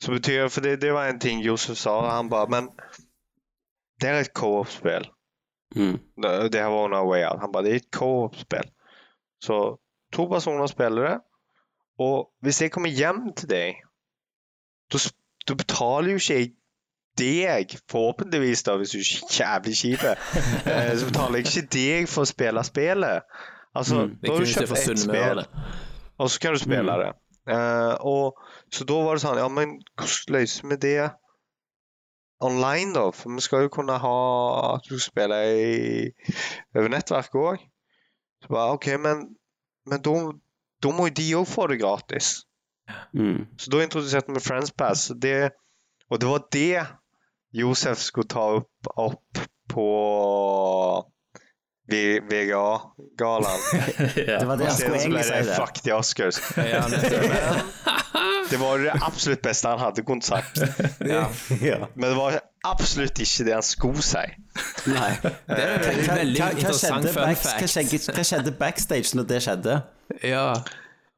Som betyr For det, det var en ting Josef sa. Han bare Men det er et co-op-spill. Mm. Det, det her var under Way Out. Han bare Det er et co-op-spill. Så to personer spiller det. Og hvis jeg kommer hjem til deg, da betaler jo ikke jeg deg, forhåpentligvis, da, hvis du er jævlig kjip, eh, så betaler jeg ikke deg for å spille spillet. Altså, mm, da har du kjøpt ett spill, og så kan du spille det. Uh, og, så da var det sånn Ja, men hvordan løser vi det online, da? For vi skal jo kunne ha at du spiller i, over nettverket òg. Så bare OK, men, men da, da må jo de òg få det gratis. Mm. Så da introduserte vi Friends Pass. og Det, og det var det Josef skulle ta opp, opp på VGA-gallaen. Det var det jeg skulle egentlig si det. Fuck the Oscars. Ja. Det var det absolutt beste han hadde kunnet sagt. Ja. Men det var absolutt ikke det han skulle si. Nei. Det er en veldig, Hva, hva, interessant fun back, hva, fact. skjedde, hva skjedde backstage når det skjedde? Ja.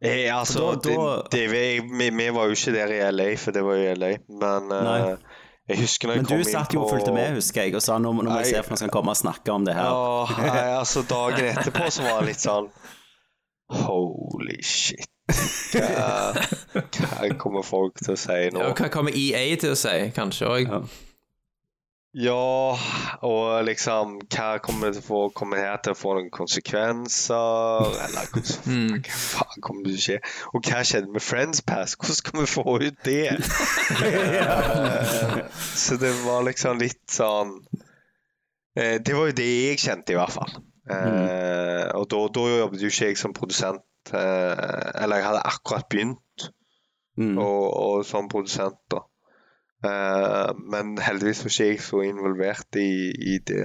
Eh, altså, da- da- det, det, vi, vi, var jo ikke der i LA, for det var jo LA. Men Nei. Jeg husker når jeg Men kom du satt jo og fulgte med, husker jeg, og sa nå, nå må jeg se for han skal komme og snakke om det her. Åh, nei, altså dagen etterpå så var det litt sånn Holy shit. Hva, hva kommer folk til å si nå? Ja, hva kommer EA til å si, kanskje òg? Ja. Ja, og liksom Hva kommer til å få Kommer her til å få noen konsekvenser? Eller hva hva faen kommer til å skje? Og hva skjedde med Friends Pass? Hvordan skal vi få ut det? Eh, Så det var liksom litt sånn eh, Det var jo det jeg kjente, i hvert fall. Eh, Og da, da jobbet jo ikke jeg som produsent. eh, Eller jeg hadde akkurat begynt Mm. og, og som produsent, da. Eh, men heldigvis var ikke jeg så involvert i, i det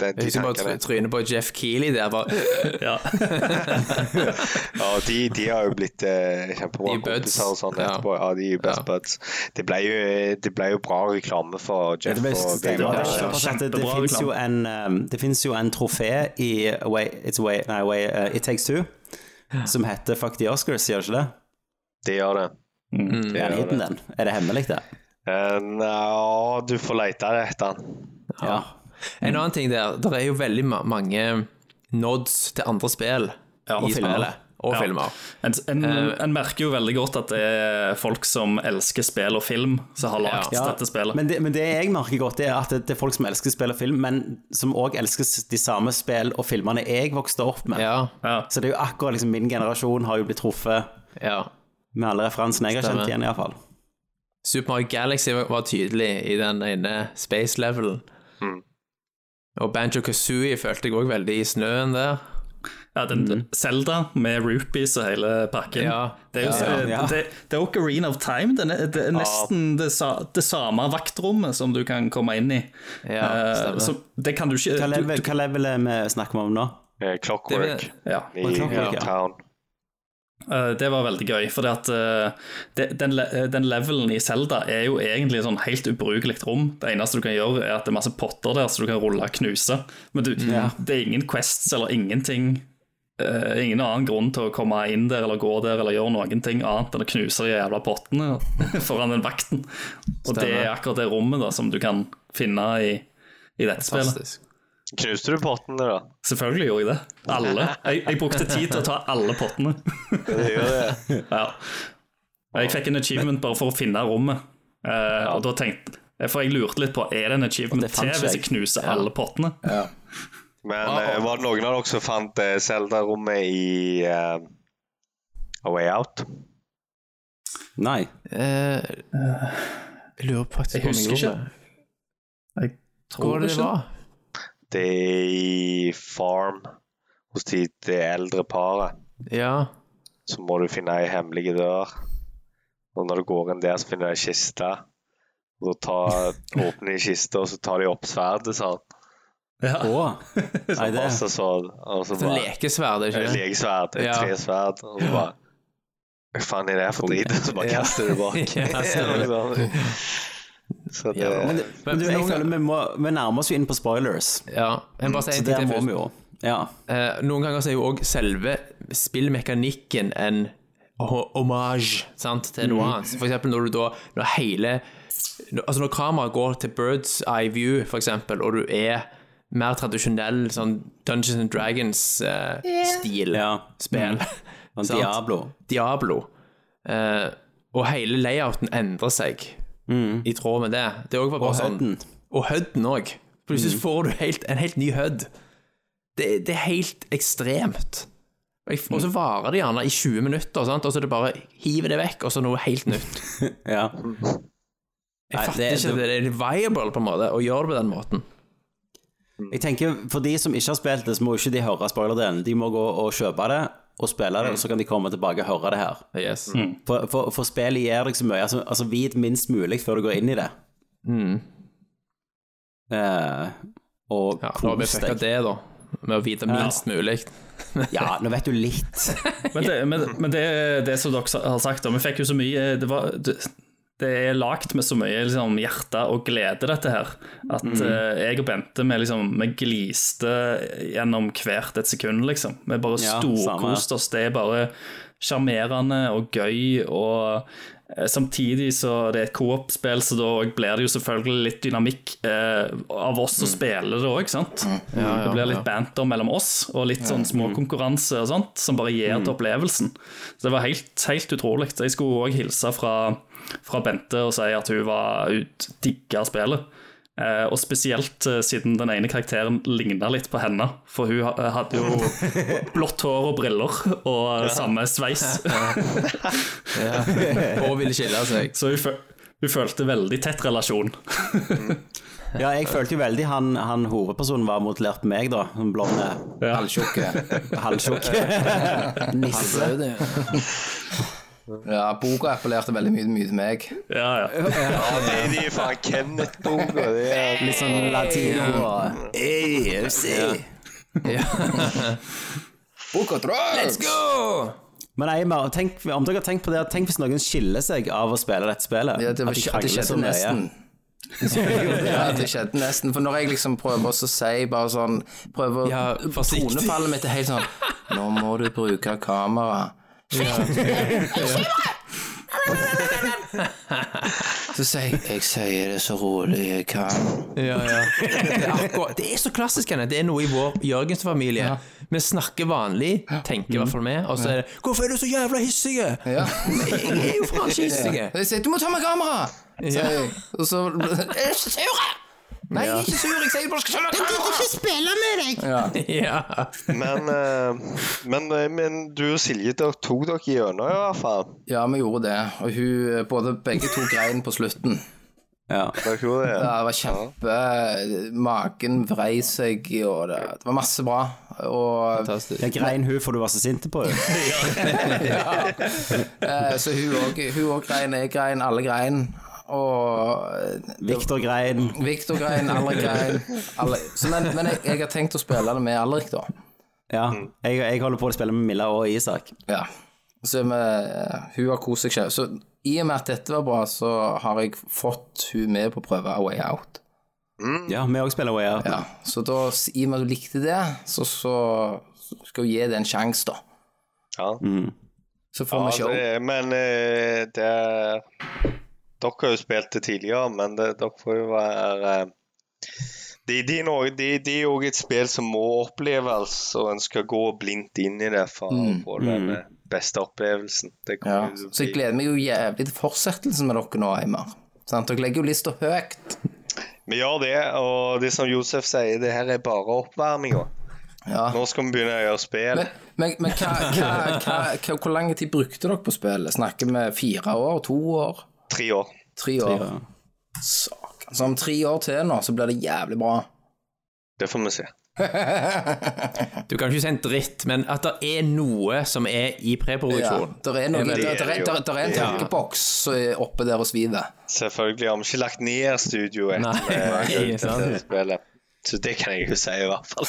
den, Jeg husker bare trynet på Jeff Keeley der. Bare, Ja. Ja, de, de har jo blitt eh, kjempebra er kompiser og sånn Ja. etterpå. Ja, de er jo best Ja. buds. Det ble, jo, det ble jo bra reklame for Jeff det, ble, og. David. det, ja, ja. det, det finnes jo en um, Det finnes jo en trofé i Away, It's Away, nei, Away, uh, It Takes Two som heter Fuck the Oscars, gjør ikke det? Det gjør det. Mm. det, Er den hidden, det. den? Er det hemmelig, det? Eh, Nja, du får lete etter den. Ja. En annen ting der, det er jo veldig ma mange nods til andre spill ja, i spillet. Og Ja. filmer. En, en, uh, en merker jo veldig godt at det er folk som elsker spill og film, som har lagd Ja, dette spillet. Men det, men det jeg merker godt, er at det, det er folk som elsker spill og film, men som òg elsker de samme spill og filmene jeg vokste opp med. Ja. ja. Så det er jo akkurat liksom min generasjon har jo blitt truffet ja. Med alle referansene jeg har kjent igjen, iallfall. Super Mario Galaxy var- tydelig i den ene space levelen. Mm. Og Banjo Kazooie følte jeg òg veldig i snøen der. Ja, den Zelda med rupees og hele pakken. Ja. Det er jo Ja, ja. Det, det er Ocarina of Time. Det er, det er nesten det, sa, det samme vaktrommet som du kan komme inn i. Ja, uh, så det kan du ikke Hva level, du, hva level er vi snakker om nå? Eh, Clockwork ja. i Clockwork, ja. Town. Eh, Det var veldig gøy, for den, den levelen i Zelda er jo egentlig et sånn helt ubrukelig rom. Det eneste du kan gjøre, er at det er masse potter der, så du kan rulle og knuse. Men du, det er ingen quests eller ingenting. eh, ingen annen grunn til å komme inn der eller gå der eller gjøre noen ting annet enn å knuse de jævla pottene foran den vakten. Og det er akkurat det rommet da som du kan finne i, i dette spillet. Knuste du pottene, da? Selvfølgelig gjorde jeg det. Alle. Jeg, jeg brukte tid til å ta alle pottene. Det gjør det. Ja. Jeg fikk en achievement bare for å finne rommet. Eh, og da tenkte For jeg lurte litt på Er det en achievement det til hvis jeg. knuser alle pottene. Men eh, var det noen av dere som fant eh, Zelda-rommet i uh, A Way Out? Nei. Eh, jeg lurer faktisk Jeg på husker ikke. Jeg tror det ikke. var? Det i Farm hos de, det eldre paret. Ja. Så må du finne ei hemmelig dør. Og når du går inn der, så finner du ei kiste. Og da tar, åpner de kista, og så tar de opp sverdet sånn. Ja. Så Nei, det Og så, så, og så bare lekesverd, er ikke det? Lekesverd. et Ja. tresverd, og så bare Hva faen er det for drit? Og så bare kaster du det bak. Ja, stemmer. så det Ja, Men, det, men du, jeg føler vi, må, vi nærmer oss jo inn på spoilers. Ja. Jeg bare si Så en der må vi jo. Ja. Eh, noen ganger så er jo òg selve spillmekanikken en homage sant, til noe annet. For eksempel når du da Når hele Altså når kameraet går til bird's eye view, for eksempel, og du er mer tradisjonell sånn Dungeons and Dragons-stil ja. spill. Mm. Diablo. Diablo. Eh, og hele layouten endrer seg i tråd med det. Det òg også bare Og sånn høyden. Og høyden òg. Plutselig får du helt, en helt ny hødd. Det, det er helt ekstremt. Og så varer det gjerne i 20 minutter, sant? og så er det bare hiver det vekk, og så noe helt nytt. Ja. Jeg Nei, fatter det- ikke at det er viable på en måte å gjøre det på den måten. Jeg tenker, For de som ikke har spilt det, så må ikke de høre spoilerdelen. De må gå og kjøpe det og spille det, og så kan de komme tilbake og høre det her. Yes. For, for, for spillet gir deg så mye. Altså, altså vit minst mulig før du går inn i det. Mm. Eh, og Ja, nå har vi kos deg. det, da. Med å vite minst mulig. Ja, nå vet du litt. Men, det, men, men det, det som dere har sagt, da, vi fikk jo så mye Det, var, det, er lagt med så mye liksom, hjerte og glede, dette her, at eh, jeg og Bente vi, liksom, vi gliste gjennom hvert et sekund, liksom. Vi bare Ja, storkoste oss. Det er bare sjarmerende og gøy og uh, Samtidig så det er et coop-spill, så da blir det jo selvfølgelig litt dynamikk uh, av oss som spiller det òg, sant. det blir litt banter mellom oss, og litt sånn småkonkurranse og sånt, som bare gir til opplevelsen. Så det var helt, helt utrolig. Jeg skulle òg hilse fra, fra Bente og si at hun var digga spillet. Eh, og spesielt eh, siden den ene karakteren ligna litt på henne. For hun hadde jo blått hår og briller og samme sveis. Og ville skille seg. Så hun, hun følte veldig tett relasjon. Ja, jeg følte jo veldig han, han hovedpersonen var modellert meg, da. Den blonde, Halvtjukke. Halvtjukke nisse. Ja, boka appellerte veldig mye, mye til meg. Ja, ja. Ja, det er de fra Kenneth-boka. Det Litt sånn latino og Ja. Boka drugs! Let's go! Men Eimer, tenk, om dere har tenkt på det, tenk hvis noen skiller seg av å spille dette spillet. Ja, det, var, At de det krangler så skjedde mye. nesten. ja, det skjedde nesten. For når jeg liksom prøver å si bare sånn Prøver Ja. Tonefallet mitt er helt sånn Nå må du bruke kamera. Så sier jeg Jeg sier det så rolig jeg kan. Ja, ja. Det er, akkurat, det er så klassisk, Kenneth. Det er noe i vår Jørgens-familie. Vi snakker vanlig, tenker i hvert fall vi, og så er det 'Hvorfor er du så jævla hissig?' Ja. Jeg er jo faen ikke hissig. Jeg sier 'Du må ta med kamera!' sier jeg. Og så Nei, jeg er ikke sur. Jeg sier bare 'skal ta med deg! Ja. Men, eh, men, eh, men du og Silje dere tok dere gjennom, i hvert fall. Ja, vi gjorde det. Og hun både begge to grein på slutten. Ja. Dere gjorde det? Ja, det var kjempe Magen vrei seg, og det, det var masse bra. Og Jeg grein hun for du var så sint på henne. eh, Så hun òg grein, jeg grein, alle grein. Og Viktor Victor grein. Victor grein, Alrik grein. Alle. Så, men men jeg, jeg har tenkt å spille det med Alrik, da. Ja. Jeg, jeg holder på å spille med Milla og Isak. Ja. Så med, hun har kost seg selv. Så i og med at dette var bra, så har jeg fått hun med på å prøve A Way Out. Ja, vi òg spiller Way Out. Ja, så da, i og med at hun likte det, så, så skal hun gi det en sjanse, da. Ja. Så får vi Ja, show. det, men eh, det Dere har jo spilt det tidligere, men det, dere får jo være Det de, de, de, de er jo et spill som må oppleves, og en skal gå blindt inn i det for å få den eh, beste opplevelsen. Det Mm. Ja. Så jeg gleder meg jo jævlig til fortsettelsen med dere nå, Eimar. Sant? Dere legger jo lista høyt. Vi gjør det, og det som Josef sier, det her er bare oppvarminga. Ja. Nå skal vi begynne å gjøre spill. Men, men, men hva, hva, hva, hvor lang tid brukte dere på spillet? Snakker vi fire år? To år? Tre år. Tre år? Saken. Så om tre år til nå, så blir det jævlig bra. Det får vi se. Du kan ikke si en dritt, men at det er noe som er i Ja, preproduksjon. der er, noe, Det der, er der, jo- der, der er en Ja. tankeboks er oppe der og sviver. Selvfølgelig har vi ikke lagt ned studioet etter spillet. Så det kan jeg jo si, i hvert fall.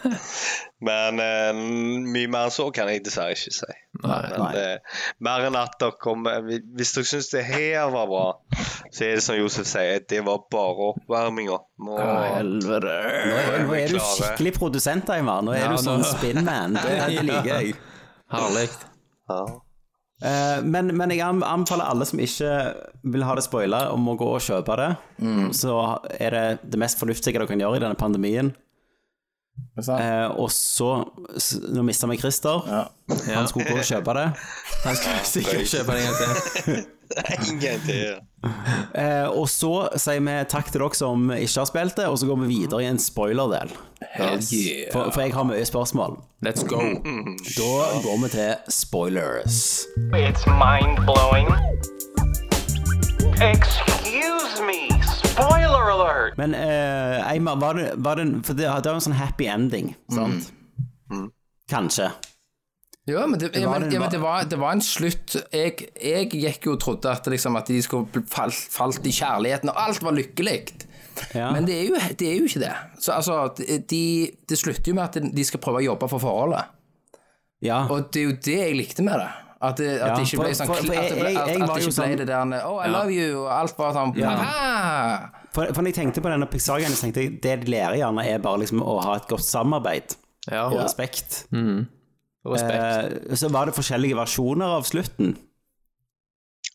Men eh, mye mer enn så kan jeg dessverre ikke si. Men, eh, mer enn at dere kommer Hvis dere syns det her var bra, så er det som Josef sier, det var bare oppvarminga. Nå Nå er, nå er du skikkelig produsent, Eimar. Nå er Ja, du sånn nå- spinman. Det, det liker jeg. Herlig. ja. Eh, men, men jeg anbefaler alle som ikke vil ha det spoila, om å gå og kjøpe det. Så er det det mest fornuftige dere kan gjøre i denne pandemien. Eh, og så Nå mista vi Christer. Han skulle gå og kjøpe det. Han skulle sikkert kjøpe det en gang til. Eh, og så sier vi takk til dere som ikke har spilt det, og så går vi videre i en spoilerdel. For, for jeg har mye spørsmål. Let's go. Da går vi til spoilers. It's mind blowing. Excuse me. Spoiler alert. Men uh, Eimar, var det, var det For det, det er en sånn happy ending, sant? Kanskje. Ja, men, det, ja, var men, en- ja, men det, var, det var en slutt Jeg, jeg gikk jo og trodde at, liksom, at de skulle falt, falt i kjærligheten, og alt var lykkelig. Ja. Men det er, jo, det er jo ikke det. Så altså, de, det slutter jo med at de skal prøve å jobbe for forholdet. ja. Og det er jo det jeg likte med det. At det, at Ja, det ikke ble sånn for- for at det ble, at, jeg at det ikke ble sånn- det der Oh, I love you, og alt bare sånn Ja. For, for når jeg tenkte på denne Pixar-greien, så tenkte jeg det de lærer gjerne er bare liksom å ha et godt samarbeid Ja, og respekt. respekt. Eh, så var det forskjellige versjoner av slutten.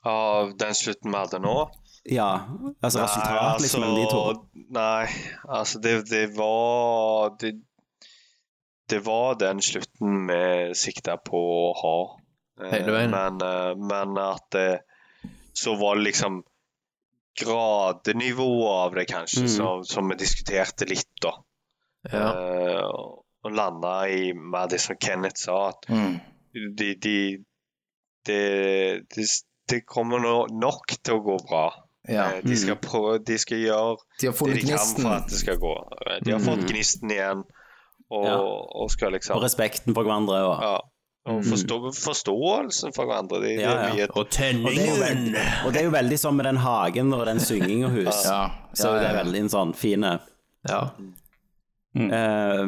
Av den slutten vi hadde nå? Ja, altså resultat liksom mellom de to. Nei, altså det, det var det, det var den slutten vi sikta på å ha. Eh, Hele veien. Men, eh, men at det, så var det liksom gradenivået av det, kanskje, Mm. som, som vi diskuterte litt, da. Ja. Uh, og landa i mer det som Kenneth sa, at Mm. de, de, det, de, det kommer nå nok til å gå bra. Ja. Uh, De skal prøve, de skal gjøre De det de kan for at det skal gå. Eh, De har fått gnisten igjen, og, Ja. og skal liksom Og respekten for hverandre. Og, ja, og forstå, forståelsen for hverandre. Det, Ja, ja. Det Og og, tenningen! veldig, og det er jo veldig sånn med den hagen og den synging og hus. Ja, Så ja, det er veldig en sånn fine Ja. Mm. Uh,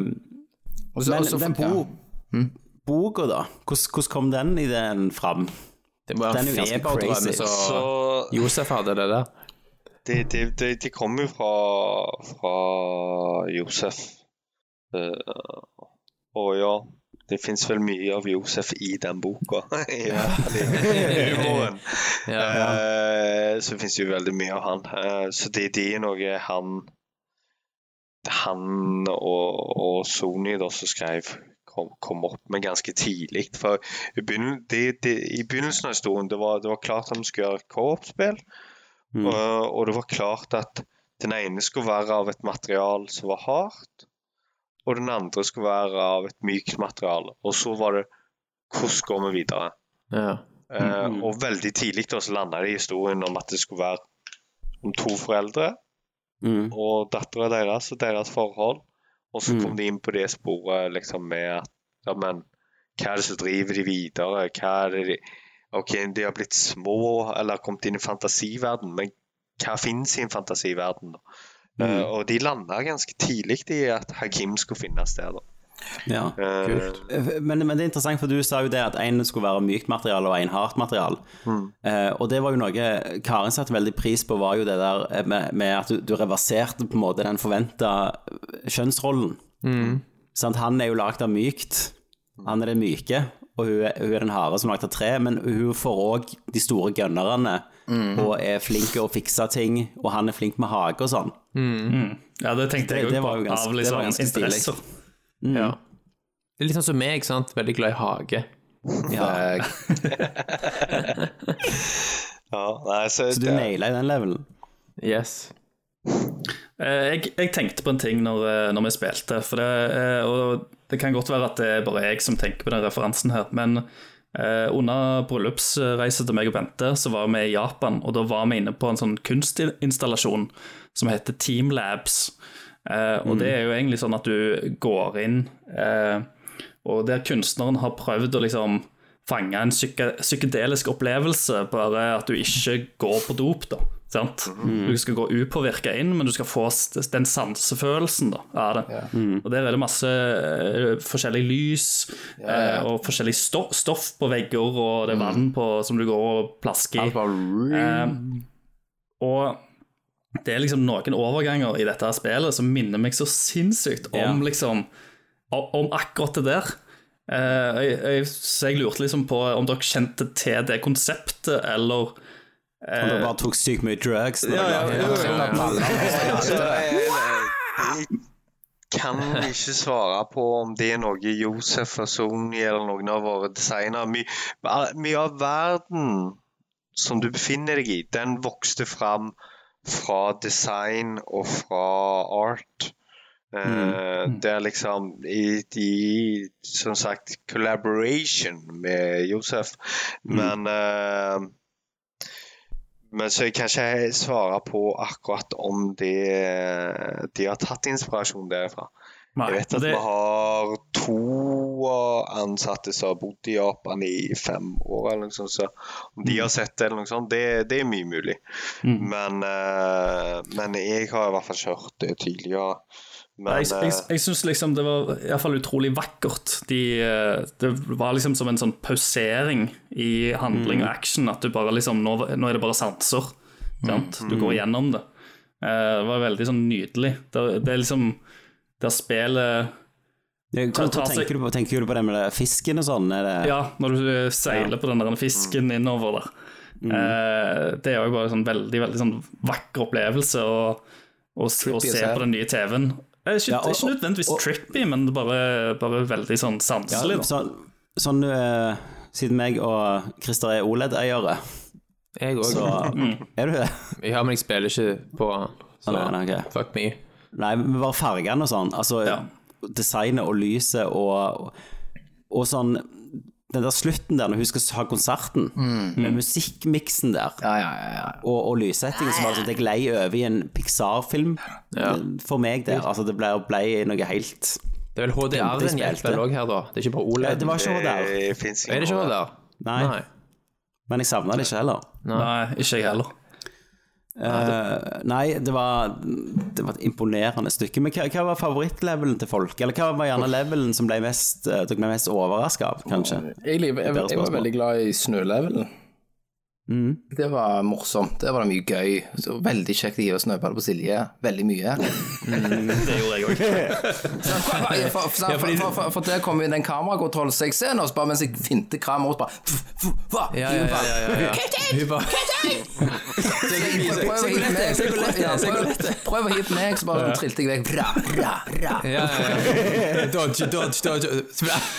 også, Men også, den bo, boka, da? Hvordan, kom den ideen fram? Det må være er en ganske feberdrøm crazy. så Så Josef hadde det der. det, det, det, det kom jo fra, fra Josef. Uh, og ja, det fins vel mye av Josef i den boka. I hvert fall i humoren. Eh, så fins jo veldig mye av han. Uh, så det, det er noe han Han og, og Sony da som skrev kom, kom opp med ganske tidlig. For i, begynn, det, det, i begynnelsen av historien det var det var klart at vi skulle gjøre co-op-spill. Og, og det var klart at den ene skulle være av et material som var hardt, og den andre skulle være av et mykt materiale. Og så var det hvordan går vi videre? Ja. Eh, og veldig tidlig da så landa det i historien om at det skulle være om to foreldre Mm. og dattera deres og deres forhold. Og så kom de inn på det sporet liksom med at ja, men hva er det som driver de videre? Hva er det de OK, de har blitt små eller kommet inn i fantasiverden, men hva finnes i en fantasiverden? da? Eh, og de landa ganske tidlig i at Hakim skulle finnes der. da. Ja. kult. Men, men det er interessant, for du sa jo det at en skulle være mykt materiale og en hardt materiale. Eh, og det var jo noe Karin satte veldig pris på, var jo det der eh, med, med at du, du reverserte på en måte den forventa kjønnsrollen. Sant? Han er jo lagd av mykt, han er det myke, og hun er, hun er den harde som lagde tre, men hun får òg de store gunnerne og er flink til å fikse ting, og han er flink med hage og sånn. Ja, det tenkte jeg òg var på, jo ganske- av var liksom ganske stilig. interesser. ja. Det er litt sånn som meg, sant. Veldig glad i hage. Ja. ja, nei, så, Så du det- naila den levelen. Yes. Eh, Jeg, jeg tenkte på en ting når, eh, når vi spilte, for det, eh, og det kan godt være at det er bare jeg som tenker på den referansen her, men eh, under bryllupsreise til meg og Bente, så var vi i Japan, og da var vi inne på en sånn kunstinstallasjon som heter Team Labs. Eh, og det er jo egentlig sånn at du går inn, eh, og der kunstneren har prøvd å liksom fange en psyke, psykedelisk opplevelse, bare at du ikke går på dop, da. Sant? Du skal gå upåvirka inn, men du skal få den sansefølelsen da, av det. Og der er det masse uh, forskjellig lys eh, og forskjellig stoff, stoff på vegger, og det er vann på, som du går og plasker i. Uh, og det er liksom noen overganger i dette spillet som minner meg så sinnssykt om yeah. liksom om om akkurat det der. Eh, jeg, jeg, så jeg lurte liksom på om dere kjente til det konseptet, eller Han bare tok sykt mye drugs. Ja, jeg, kan ikke svare på om det er noe Josef og Sony eller noen av våre designere My, Mye av verden som du befinner deg i, den vokste fram fra design og fra art. Eh, Det er liksom i, i som sagt collaboration med Josef. Men eh, men så jeg kan ikke svare på akkurat om de, de har tatt inspirasjon derfra. Nei, Jeg vet at det, vi har to ansatte som har bodd i Japan i fem år, eller noe sånt, så om de har sett det, eller noe sånt, det, det er mye mulig. Men, eh, men jeg har i hvert fall ikke hørt det tidligere. Men jeg, jeg, eh, jeg syns liksom det var i hvert fall utrolig vakkert. De, eh, det var liksom som en sånn pausering i handling og action. At du bare liksom Nå, nå er det bare sanser. Sant? Du går gjennom det. Eh, Det var veldig sånn nydelig. Det, det er liksom Der spillet Ja, Hva, tenker, du på, tenker du på det med det fisken og sånn? Er det, Ja, når du seiler på den der fisken innover der. Eh, det er jo bare en sånn veldig veldig sånn vakker opplevelse å, å, å se. på den nye TV-en. Eh, Ikke, Ja, og- ikke nødvendigvis og- trippy, men bare, bare veldig sånn sanselig. Ja, sånn, sånn uh, Siden meg og Christer er OLED-eiere, Jeg òg. Mm. Er du det? Ja, men jeg spiller ikke på. Så Nei, nei, okay. fuck me. Nei, men bare fargene og sånn. Altså Ja. designet og lyset og, og sånn Den der slutten der når hun skal ha konserten, med musikkmiksen der, Ja, ja, ja. ja. og, og lyssettingen, som altså, det glei over i en Pixar-film Ja. for meg der. Altså det ble, ble noe helt Det er vel HDR-en hjelper òg her, da. Det er ikke bare OLED. Det var ikke HDR, Det Er det ikke HDR? Nei. men jeg savna det ikke heller. Nei, ikke jeg heller. Eh, nei, det var, det var et imponerende stykke. Men hva, hva var favorittlevelen til folk? Eller hva var gjerne levelen som ble mest, eh, dere ble mest overraska av, kanskje? Jeg, jeg, jeg, jeg var veldig glad i snølevelen. Mm. Det var morsomt. Det var det mye gøy. Så veldig kjekt å hive snøball på Silje. Veldig mye. Det gjorde jeg òg. For, for, for, for, for, for der kom jo den kamerakontrollen, så jeg ser nå, bare mens jeg finter kameraet og bare pff, pff, hva? Ja, ja, ja, ja, ja, ja. Prøv å hive meg, så bare trilte jeg vekk. Ra, ra, ra. Ja, ja, ja. Dodge, dodge, dodge.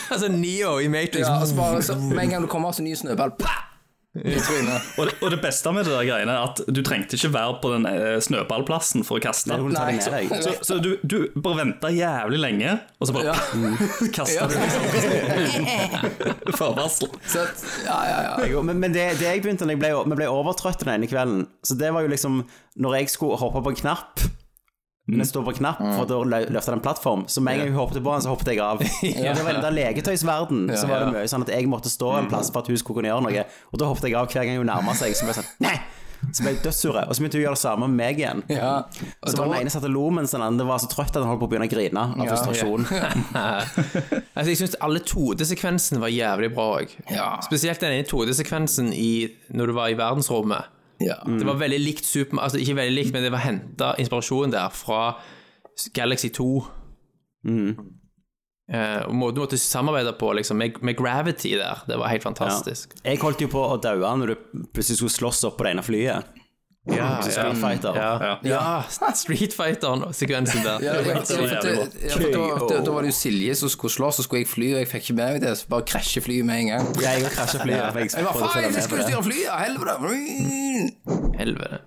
Altså Neo i Matrix. Ja, og så bare, med en gang du kommer så ny snøball, pa! I trynet. Og, det- og det beste med det der greiene er at du trengte ikke være på den eh, snøballplassen for å kaste. Nei, nei, det med. Så, så du, du bare venta jævlig lenge, og så bare kasta du liksom forvarsel. Ja, ja, ja. Men, men det, det jeg begynte når jeg ble, vi ble overtrøtte den ene kvelden Så det var jo liksom Når jeg skulle hoppe på en knapp Når jeg står på knapp for å lø- løfte en plattform. Så med en gang hun hoppet på den, så hoppet jeg av. Og det var den der leketøysverden. Så var det mye sånn at jeg måtte stå en plass For at hun skulle kunne gjøre noe. Og da hoppet jeg av hver gang hun nærma seg Så ble jeg sånn, nei! Så ble jeg dødsure Og så begynte hun å gjøre det samme med meg igjen. Ja. Så var den ene satt og lo Mens den andre var så trøtt At han holdt på å begynne å grine Av Ja, frustrasjon. Altså, jeg syns alle 2D-sekvensen var jævlig bra òg. Ja. Spesielt den ene 2D-sekvensen når du var i verdensrommet. Ja. Det var veldig likt Super Altså ikke veldig likt, men det var henta inspirasjon der fra Galaxy 2. Eh, og måten du måtte samarbeide på liksom, med, med Gravity der, det var helt fantastisk. Jeg holdt jo på å daue Når du plutselig skulle slåss opp på det ene flyet Ja, Street Fighter ja, ja. Street Fighter-sekvensen der. Ja, Det ja, var- det, da, da, da var det jo Silje som skulle slåss, så skulle jeg fly, og jeg fikk ikke med meg det, så bare krasje flyet med en gang. Jeg har krasjet flyet jeg var bare, faen, jeg skulle styre flyet, helvete! Helvete.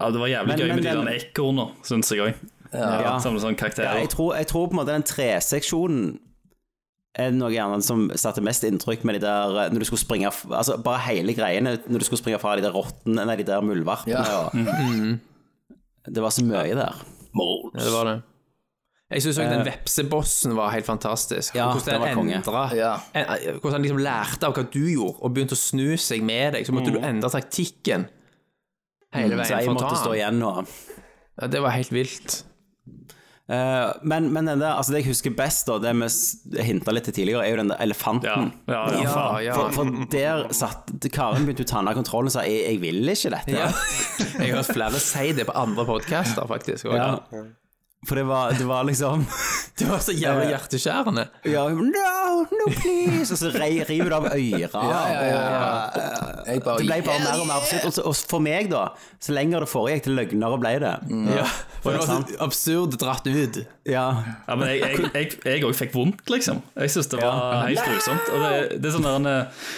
Ja, det var jævlig Men- gøy men med de den- der ekorna, syns jeg òg. Ja. Som sånn Ja, jeg, tror, jeg tror på en måte den treseksjonen er noe gjerne som satte mest inntrykk med de der eh, Når du skulle springe Altså bare hele greiene Når du skulle springe fra de der rottene Nei, de der muldvarpene Ja. og Det var så mye der. Ja, det var det. Jeg syns òg den vepsebossen var helt fantastisk. Ja, hvordan den endret- Ja. en- Hvordan han liksom lærte av hva du gjorde, og begynte å snu seg med deg. Så måtte du endre taktikken hele veien. Så jeg måtte stå igjen nå. Ja, det var helt vilt. Eh, men, men den der, altså det jeg husker best, da, det vi hinta litt til tidligere, er jo den der elefanten. ja, ja, Ja, ja. For, for der satt Karen begynte å ta ned kontrollen og sa jeg, 'jeg vil ikke dette'. ja. Jeg har hørt flere si det på andre podcaster, faktisk. Og, Ja. For det var, det var liksom Det var så jævlig hjerteskjærende. Ja, no, no please Og så river du av øra. Ja, ja, ja, ja. Det ble bare mer og mer absurd Og for meg da Så lenger det foregikk til løgnere ble det Ja. For det var så absurd dratt ut. Ja Ja, men jeg òg fikk vondt, liksom. Jeg syns det var helt grusomt. Og det, det er sånn der en, eh,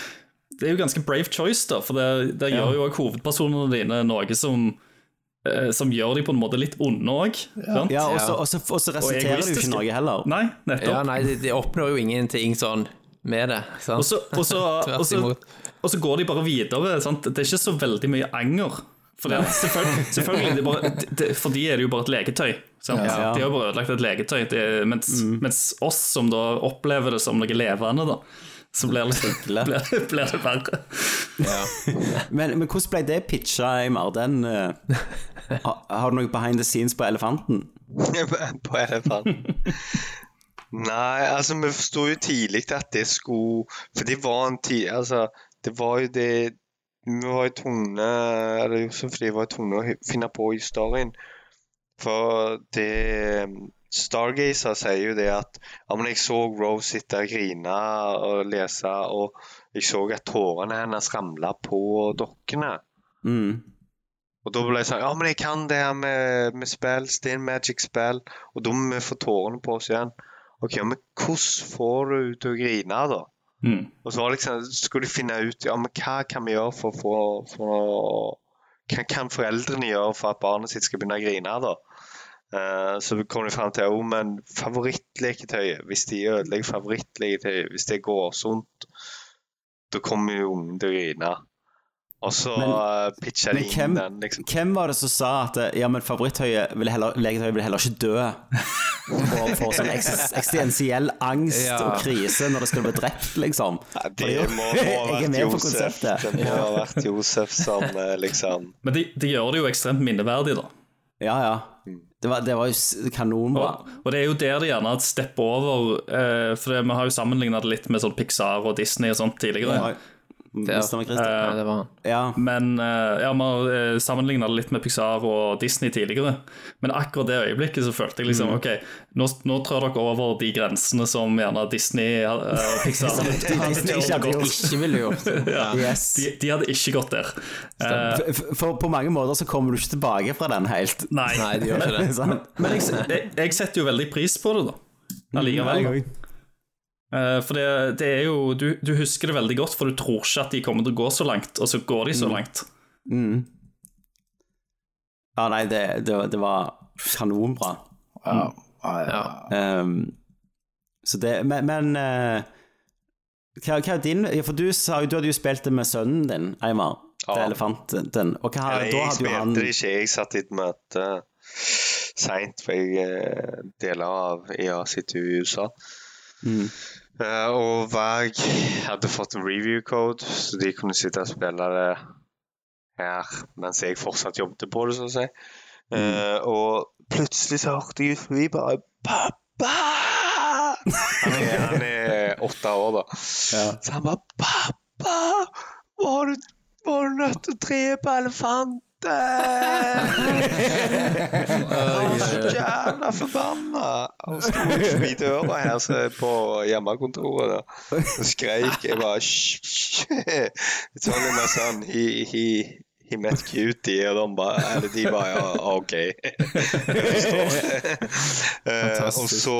Det er jo ganske brave choice, da, for der, der gjør jo òg hovedpersonene dine noe som eh, som gjør de på en måte litt onde òg. Ja, og så, og så, resulterer det jo ikke noe heller Nei, nettopp. Ja, nei, de, de oppnår jo ingenting sånn med det. Sant? Og så, og, så, og, så, imot. og så går de bare videre. Sant? Det er ikke så veldig mye anger. For det, selvfølgelig, selvfølgelig det bare, det, det, For de er det jo bare et leketøy. Sant? Ja. De har jo bare ødelagt et leketøy. Det, mens, mens oss som da opplever det som noe levende, da, så blir det, blir, blir det verre. men, men hvordan ble det pitcha i mer den eh, ha- Har du noe behind the scenes på elefanten? på elefanten. Nei, altså vi forsto jo tidlig at det skulle For det var en tid Altså, det var jo det Vi var jo tvungne Eller Josef de var tvungne å finne på historien. For det Stargazer sier jo det at ja, men jeg så Rose sitte og grine og lese, og jeg så at tårene hennes ramla på dokkene. Mm. Og da ble jeg sånn Ja, men jeg kan det her med, med spill. Stein Magic-spill. Og da må vi få tårene på oss igjen. OK, men hvordan får du til å grine, da? Mm. Og så liksom, skulle de finne ut ja, men hva kan vi gjøre for for å, Hva kan foreldrene gjøre for at barnet sitt skal begynne å grine? da? Uh, så kom de fram til jo, men favorittleketøyet Hvis de ødelegger favorittleketøyet, hvis det går sunt, da kommer jo ungen til å grine. Og så Men- uh, pitcha de Men inn hvem, den, liksom. hvem var det som sa at eh, ja, men favoritthøyet vil heller, vil heller ikke dø? Og får sånn eks eksistensiell angst Ja. og krise når det skal bli drept, liksom. Ja, det må, ha vært Josef. Det må ha vært Josef som eh, liksom Men de, de gjør det jo ekstremt minneverdig, da. Ja, ja. Det var, det var jo kanonbra. Og, og det er jo der de gjerne stepper over, eh, for det, vi har jo sammenligna det litt med sånn Pixar og Disney og sånt tidligere. Ja. Meg, Christer. Ja, det var han. Eh, Ja. Men uh, ja, vi har sammenligna det litt med Pixar og Disney tidligere. Men akkurat det øyeblikket så følte jeg liksom Mm. OK, nå, nå trår dere over de grensene som gjerne Disney eh, og Pixar hadde, Disney ikke hadde gjort. Ikke ville gjort. Ja, Yes. de, de hadde ikke gått der. Eh, For, for på mange måter så kommer du ikke tilbake fra den helt. nei. Nei, de gjør ikke det. Men jeg, jeg, jeg setter jo veldig pris på det, da. Allikevel. Da. Eh, For det, det er jo du, du husker det veldig godt, for du tror ikke at de kommer til å gå så langt, og så går de så langt. Mm. Ja, nei, det, det, det var kanonbra. Ja. Ja, ja. Um, så det Men, men uh, hva, hva er din For du sa jo Du hadde jo spilt det med sønnen din, Eimar. Ja. Det elefanten. Og hva, da jeg hadde jo spilte han det ikke. Jeg satt i et møte seint, for jeg eh, deler av EA sitter i USA. Mm. Eh, og Vag hadde fått review code, så de kunne sitte og spille det her mens jeg fortsatt jobbet på det, så å si. Eh, og plutselig så hørte jeg ut forbi bare 'Pappa!' Han er, han er åtte år, da. Så han bare 'Pappa! Var du, var du nødt til å drepe elefanten?' Han var så jævla forbanna. Han sto forbi døra her så er på hjemmekontoret da. og skreik. Jeg bare Sånn hysj». It's hi, my he met cutie. Og de bare Eller de bare Ja, OK. uh. Så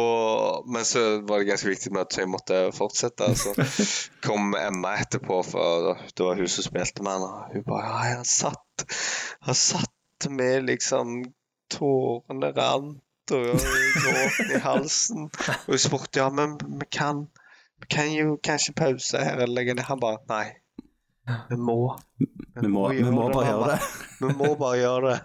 Men så var det ganske viktig med at jeg måtte fortsette. Så kom Emma etterpå, for det var hun som spilte med henne. Og hun bare Ja, han satt Han satt med liksom Tårene rant og gråten i halsen. Og hun spurte ja, men vi kan kan jo kanskje pause her eller legge ned. Han bare Nei. Vi må. Vi må, vi må bare gjøre det. Vi må bare gjøre det.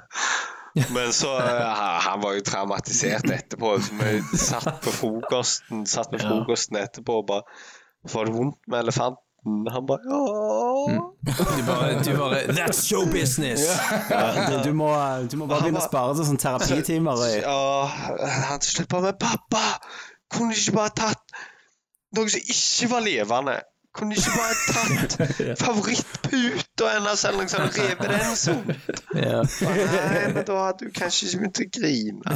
Men så eh, Han var jo traumatisert etterpå. Så vi satt på frokosten Satt med frokosten etterpå og bare Får det vondt med elefanten? Han bare Ja. Du bare, du bare That's show business! Ja, du, må, du må bare begynne å spare til sånne terapitimer. Ja, han slipper meg pappa, kunne ikke bare tatt noe som ikke var levende? Kunne du ikke bare tatt favorittputa hennes eller noe sånt og revet den sånn? Ja. Nei, men da hadde du kanskje ikke begynt å grine.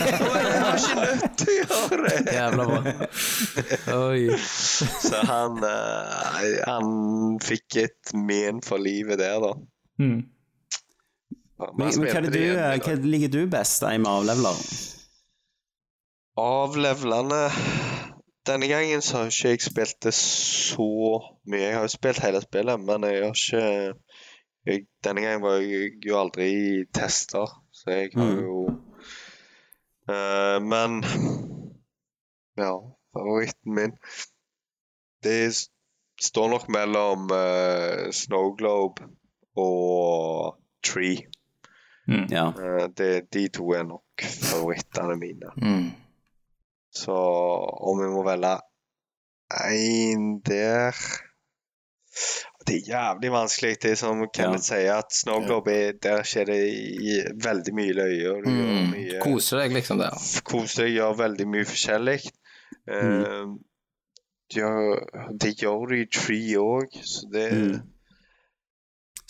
Jeg var ikke nødt til å gjøre det. Jævla bra. Oi. Så han, uh, han fikk et men for livet der, da. Mm. Men Men, hva, det du, hva liker du best, Eim, av leveler? Avlevlende Denne gangen så har ikke jeg spilt det så mye. Jeg har jo spilt hele spillet, men jeg har ikke jeg, Denne gangen var jeg jo aldri i tester, så jeg har Mm. jo Eh, Men Ja, favoritten min Det står nok mellom uh, Snow Globe og Tree. Ja. uh, det, de to er nok favorittene mine. Mm. Så om vi må velge én der Det er jævlig vanskelig. Det som Kenneth sier, at Snow Globe er, der skjer det i, veldig mye løye. Og du gjør Mm. mye Koser deg liksom der. Koser deg, gjør veldig mye forskjellig. Mm. Uh, det gjør du i Tree òg, så det Mm.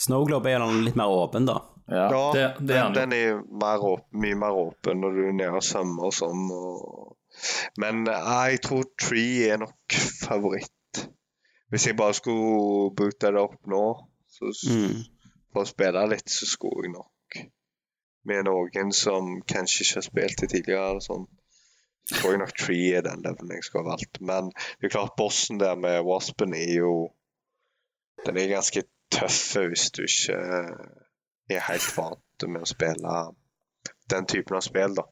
Snowglobe er den litt mer åpen, da. Ja. Ja, Det- det er den, den er mer åpen, mye mer åpen når du er nede og svømmer og sånn. Og... Men jeg tror Tree er nok favoritt. Hvis jeg bare skulle boote det opp nå så, Mm. for å spille litt, så skulle jeg nok med noen som kanskje ikke har spilt det tidligere. eller sånn. Så tror jeg nok Tree er den levelen jeg skulle ha valgt. Men det er klart bossen der med Waspen er jo Den er ganske tøff hvis du ikke er helt vant med å spille den typen av spill, da.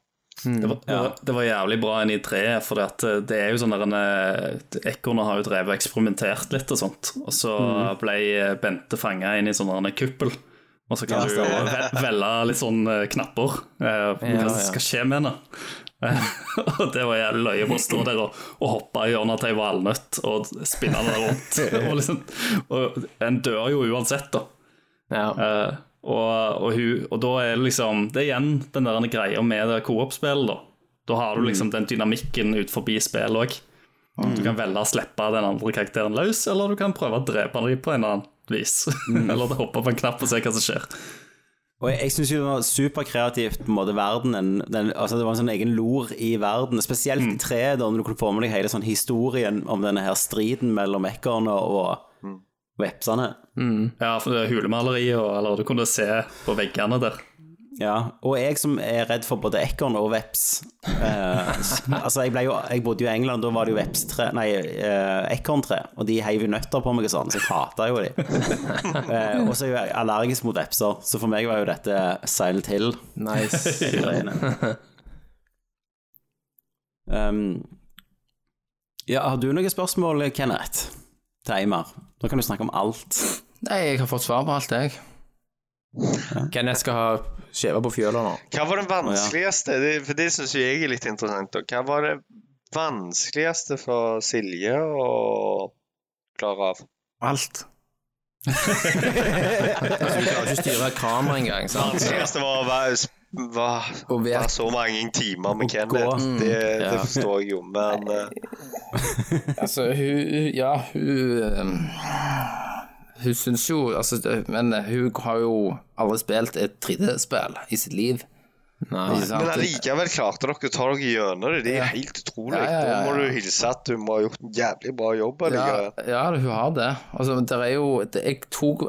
Det var, ja. det var jævlig bra enn i treet, for det er jo sånn der eh, Ekornet har jo drevet og eksperimentert litt og sånt, og så ble eh, Bente fanga inn i sånn en kuppel. Og så kan Ja, du jo velge litt sånn eh, knapper eh, hva Ja, som skal skje med henne. Eh, og det var jævlig løye å stå der og, og hoppe i hjørnet til ei valnøtt og spinne den rundt. og, liksom, og en dør jo uansett, da. Ja. Eh, og, og, hun, og da er det liksom Det er igjen den der greia med co-op-spillet, da. Da har du liksom den dynamikken ut forbi spillet òg. Du kan velge å slippe den andre karakteren løs, eller du kan prøve å drepe dem på en annen vis. eller hoppe på en knapp og se hva som skjer. Og jeg, jeg syns det var superkreativt på en måte verdenen den, altså Det var en sånn egen lor i verden, spesielt i treet, da når du kunne få med deg hele sånn historien om denne her striden mellom ekorene og vepsene. Ja, for det er hulemaleri, og, eller du kunne se på veggene der. Ja, og jeg som er redd for både ekorn og veps eh, Altså, jeg, jo, jeg bodde jo i England, da var det jo vepstre Nei, eh, ekorntre, og de heiv jo nøtter på meg og sånn, så jeg hata jo de. Eh, og så er jeg allergisk mot vepser, så for meg var jo dette Silent Hill. Nice. Um, ja, har du noen spørsmål, Kenneth? Til Eimar? Da kan du snakke om alt. Nei, jeg har fått svar på alt, jeg. Kenneth skal ha skjeve på fjøla nå. Hva var det vanskeligste? Det, for det syns jeg er litt interessant. Hva var det vanskeligste for Silje å klare av? Alt. altså, du klarer ikke å styre kamera engang, Det Vanskeligste var å vet- være så mange timer med Kenneth. mm, Det, det forstår jeg jo, men eh, Altså, hun Ja, hun um, Hun syns jo altså, Men hun har jo aldri spilt et 3D-spill i sitt liv. Nei. Men allikevel klarte dere å ta dere gjennom det. Det er Ja. helt utrolig. Ja, ja, ja, Da må du hilse at hun må ha gjort en jævlig bra jobb. Ja, ja, hun har det. Altså, det er jo det, Jeg tok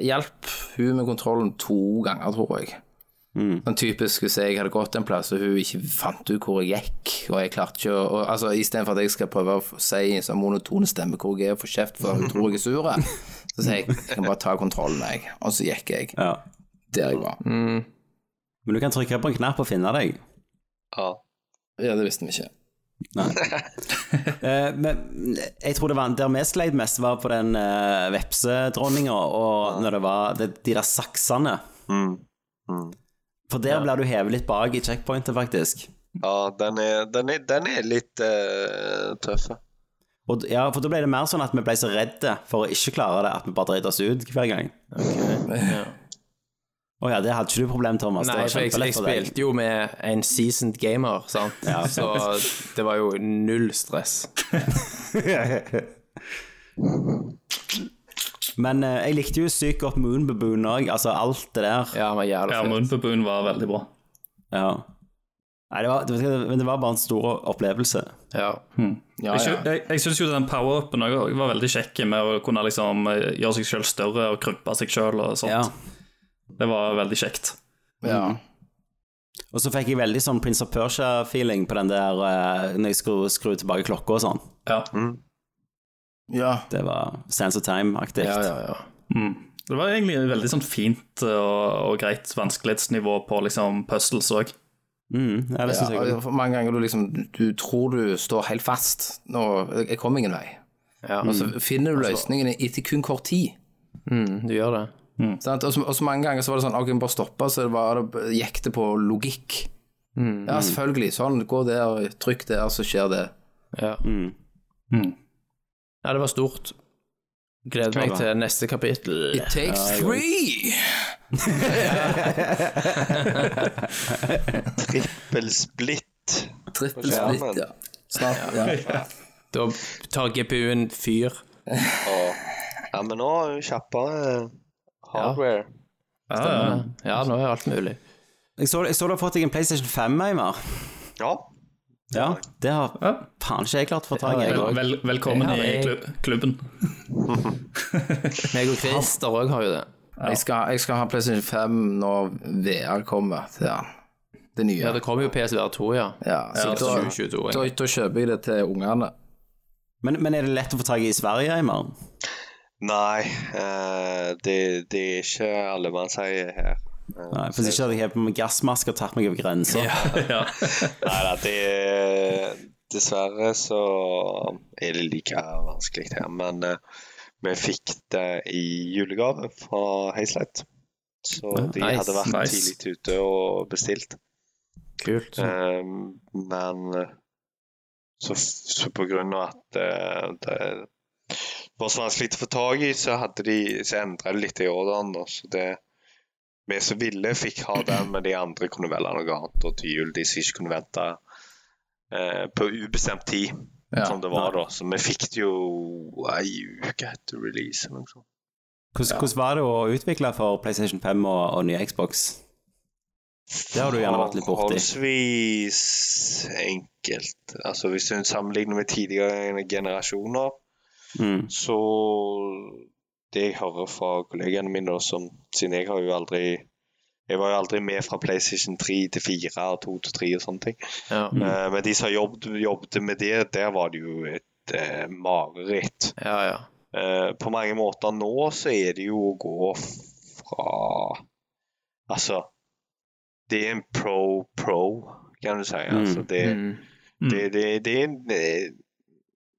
hjelp hun med kontrollen to ganger, tror jeg. Sånn typisk hvis jeg hadde gått en plass og hun ikke fant ut hvor jeg gikk, og jeg klarte ikke å og, altså, Istedenfor at jeg skal prøve å si i en sånn monotone stemme hvor jeg er og få kjeft for hun tror jeg er sur, så sier jeg jeg kan bare ta kontrollen, jeg. Og så gikk jeg Ja. der jeg var. Men du kan trykke på en knapp og finne deg. Ja. Ja, det visste vi ikke. Eh, men jeg tror det var der vi sleit mest, var på den uh, vepsedronninga, og når det var det, de der saksene. Mm. Mm. For der blir du hevet litt bak i checkpointet, faktisk. Ja, den er, den er, den er litt uh, tøff. Og, ja, for da ble det mer sånn at vi ble så redde for å ikke klare det, at vi bare dreit oss ut hver gang. Å ja, det hadde ikke du problem, Thomas. Nei, det var for jeg, jeg spilte jo med en seasoned gamer, sant? så det var jo null stress. Men eh, jeg likte jo sykt godt Moon Baboon òg, altså alt det der. Ja, men jævlig Ja, Moon Baboon var veldig bra. Ja. Nei, det var, det var, men det var bare en stor opplevelse. Ja. Ja, Jeg, ja. sy- jeg, jeg syns jo den power-upen også var veldig kjekk med å kunne liksom eh, gjøre seg sjøl større og krympe seg sjøl og sånt. Ja. Det var veldig kjekt. ja. Og så fikk jeg veldig sånn Prince of Persia-feeling på den der eh, når jeg skulle skru tilbake klokka og sånn. Ja. Ja. Det var Sands of Time-aktig. Ja, ja, ja. Mm. Det var egentlig et veldig sånn fint og, og greit vanskelighetsnivå på liksom puzzles òg. Mm, ja, det jeg. mange ganger du liksom Du tror du står helt fast. Nå, jeg kom ingen vei. Ja. Og så finner du løsningene etter kun kort tid. Mm, du gjør det. Mm. Og, så, og så mange ganger så var det sånn Ok, bare stoppa, så det var, det gikk det på logikk. Ja, selvfølgelig. Sånn. Gå der, trykk der, så skjer det. Ja. Mm. Ja, det var stort. Gleder meg til neste kapittel. It takes three! Trippelsplitt. Trippelsplitt, ja. Snart. Ja. Da tar GPU-en fyr. Ja, men nå er jo kjappere hardware. Ja, ja, nå er alt mulig. Jeg så, jeg så du har fått deg en PlayStation 5, Eimar. Ja. Ja, det har Ja. faen ikke jeg klart å få tak i. Vel, velkommen i jeg- klu- klubben. Meg og Christer òg har jo det. Jeg skal, jeg skal ha PlayStation 5 når VR kommer til den. Det nye. Ja, det kommer jo PSVR 2, ja. Ja, Ja, da, 2022, da, da kjøper jeg det til ungene. Men, men er det lett å få tak i i Sverige, Eimar? Nei, eh, det, det er ikke allemannseie her. Nei, Hvis ikke hadde jeg på meg gassmaske og tatt meg over grensa. Ja. Nei da, det Dessverre så er det like vanskelig her. Men eh, vi fikk det i julegave fra Hazelight. Så de nice, hadde vært nice. tidlig ute og bestilt. Kult. Um, men så, så på grunn av at uh, det var så vanskelig å få tak i, så, hadde de, så endret de litt i ordren. Så det vi som ville, fikk ha den, men de andre kunne velge noe annet. Og til jul de som ikke kunne vente eh, på ubestemt tid, Ja, som det var da. Så vi fikk det jo ei uke etter release. eller noe sånt. Hvordan, hvordan var det å utvikle for PlayStation 5 og, og nye Xbox? Det har du gjerne vært litt borti. Forholdsvis enkelt. Altså Hvis du sammenligner med tidligere generasjoner, Mm. så det jeg hører fra kollegaene mine, da, som, siden jeg har jo aldri jeg var jo aldri med fra PlayStation 3 til 4 og 2 til 3 og sånne ting. Ja, Eh, men de som jobbet, jobbet med det, der var det jo et eh, mareritt. ja. ja. Eh, på mange måter nå så er det jo å gå fra Altså Det er en pro-pro, kan du si. Altså, det, Mm. det, det, det er en, eh,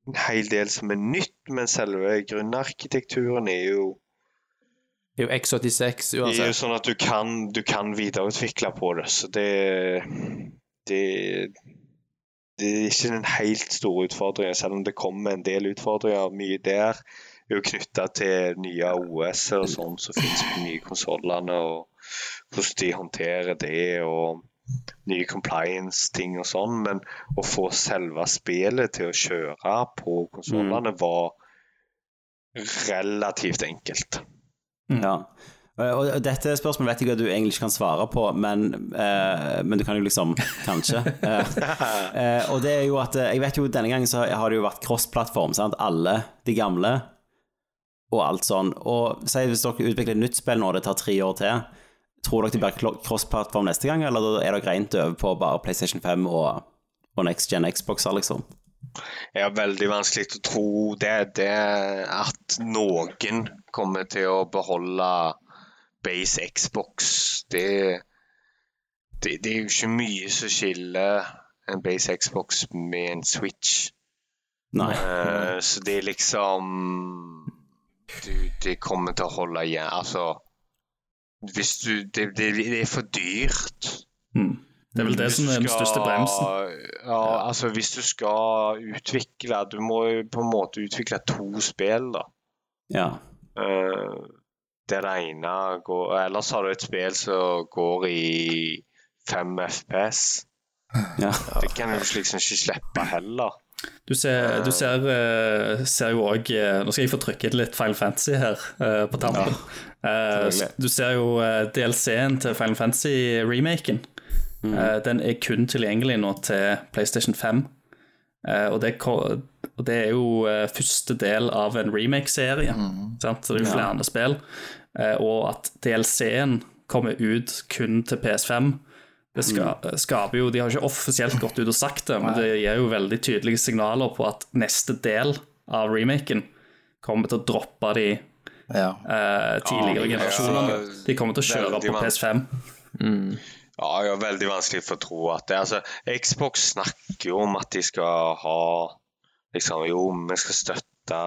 en hel del som er nytt, men selve grunnarkitekturen er jo Det er jo X86 det er jo sånn at du kan, du kan videreutvikle på det, så det Det, det er ikke den helt store utfordringen, selv om det kommer en del utfordringer. Mye der er jo knytta til nye OS-er og sånn som finnes på nye konsollene, og hvordan de håndterer det, og nye compliance-ting og sånn. Men å få selve spillet til å kjøre på konsollene var relativt enkelt. Ja. Og dette spørsmålet vet jeg at du egentlig ikke kan svare på, men, eh, men du kan jo liksom Kanskje. Eh, eh, og det er jo at eh, Jeg vet jo denne gangen så har det jo vært cross-plattform. Alle de gamle og alt sånn. Og si hvis dere utvikler et nytt spill nå, det tar tre år til, tror dere det blir cross-plattform neste gang, eller er dere rent over på bare PlayStation 5 og, og Next Gen Xboxer, liksom? Jeg har veldig vanskelig til å tro det, det at noen kommer til å beholde base Xbox. Det, det, det er jo ikke mye som skiller en base Xbox med en Switch. Nei. Uh, så det er liksom du, Det kommer til å holde igjen. Altså Hvis du Det, det, det er for dyrt. Mm. Det er vel det Hvis som er den største bremsen. Ja, altså hvis du skal utvikle Du må på en måte utvikle to spill, da. Ja. Eh, det det ene går Ellers har du et spill som går i 5 FPS. ja. Det kan du liksom ikke slippe heller. Du ser, du ser, eh, ser jo òg Nå skal jeg få trykket litt Final Fantasy her eh, på tampen. Ja, du ser jo eh, DLC-en til Final Fantasy-remaken. Mm. den er kun tilgjengelig nå til PlayStation 5. Eh, og, det, og det er jo eh, første del av en remake-serie. mm. Så det er jo flere spill. Eh, og at DLC-en kommer ut kun til PS5, det ska, skaper jo De har ikke offisielt gått ut og sagt det, men det gir jo veldig tydelige signaler på at neste del av remaken kommer til å droppe de Ja. eh, tidligere Ja, generasjonene. De kommer til å kjøre Veldig på. PS5. Ja, jeg har veldig vanskelig for å tro at det altså, Xbox snakker jo om at de skal ha liksom, Jo, vi skal støtte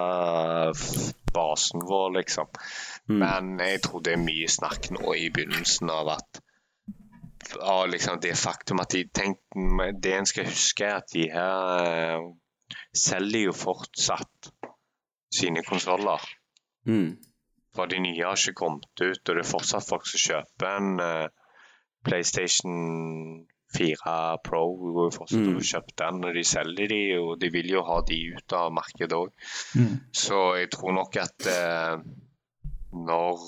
basen vår, liksom. Men jeg tror det er mye snakk nå i begynnelsen av at av liksom det faktum at de tenkte, Det en skal huske, er at de her eh, selger jo fortsatt sine konsoller. Mm. For de nye har ikke kommet ut, og det er fortsatt folk som kjøper en eh, PlayStation 4 Pro. Går jo fortsatt Mm. og kjøper den, og de selger de, og de vil jo ha de ut av markedet òg. Så jeg tror nok at eh, når,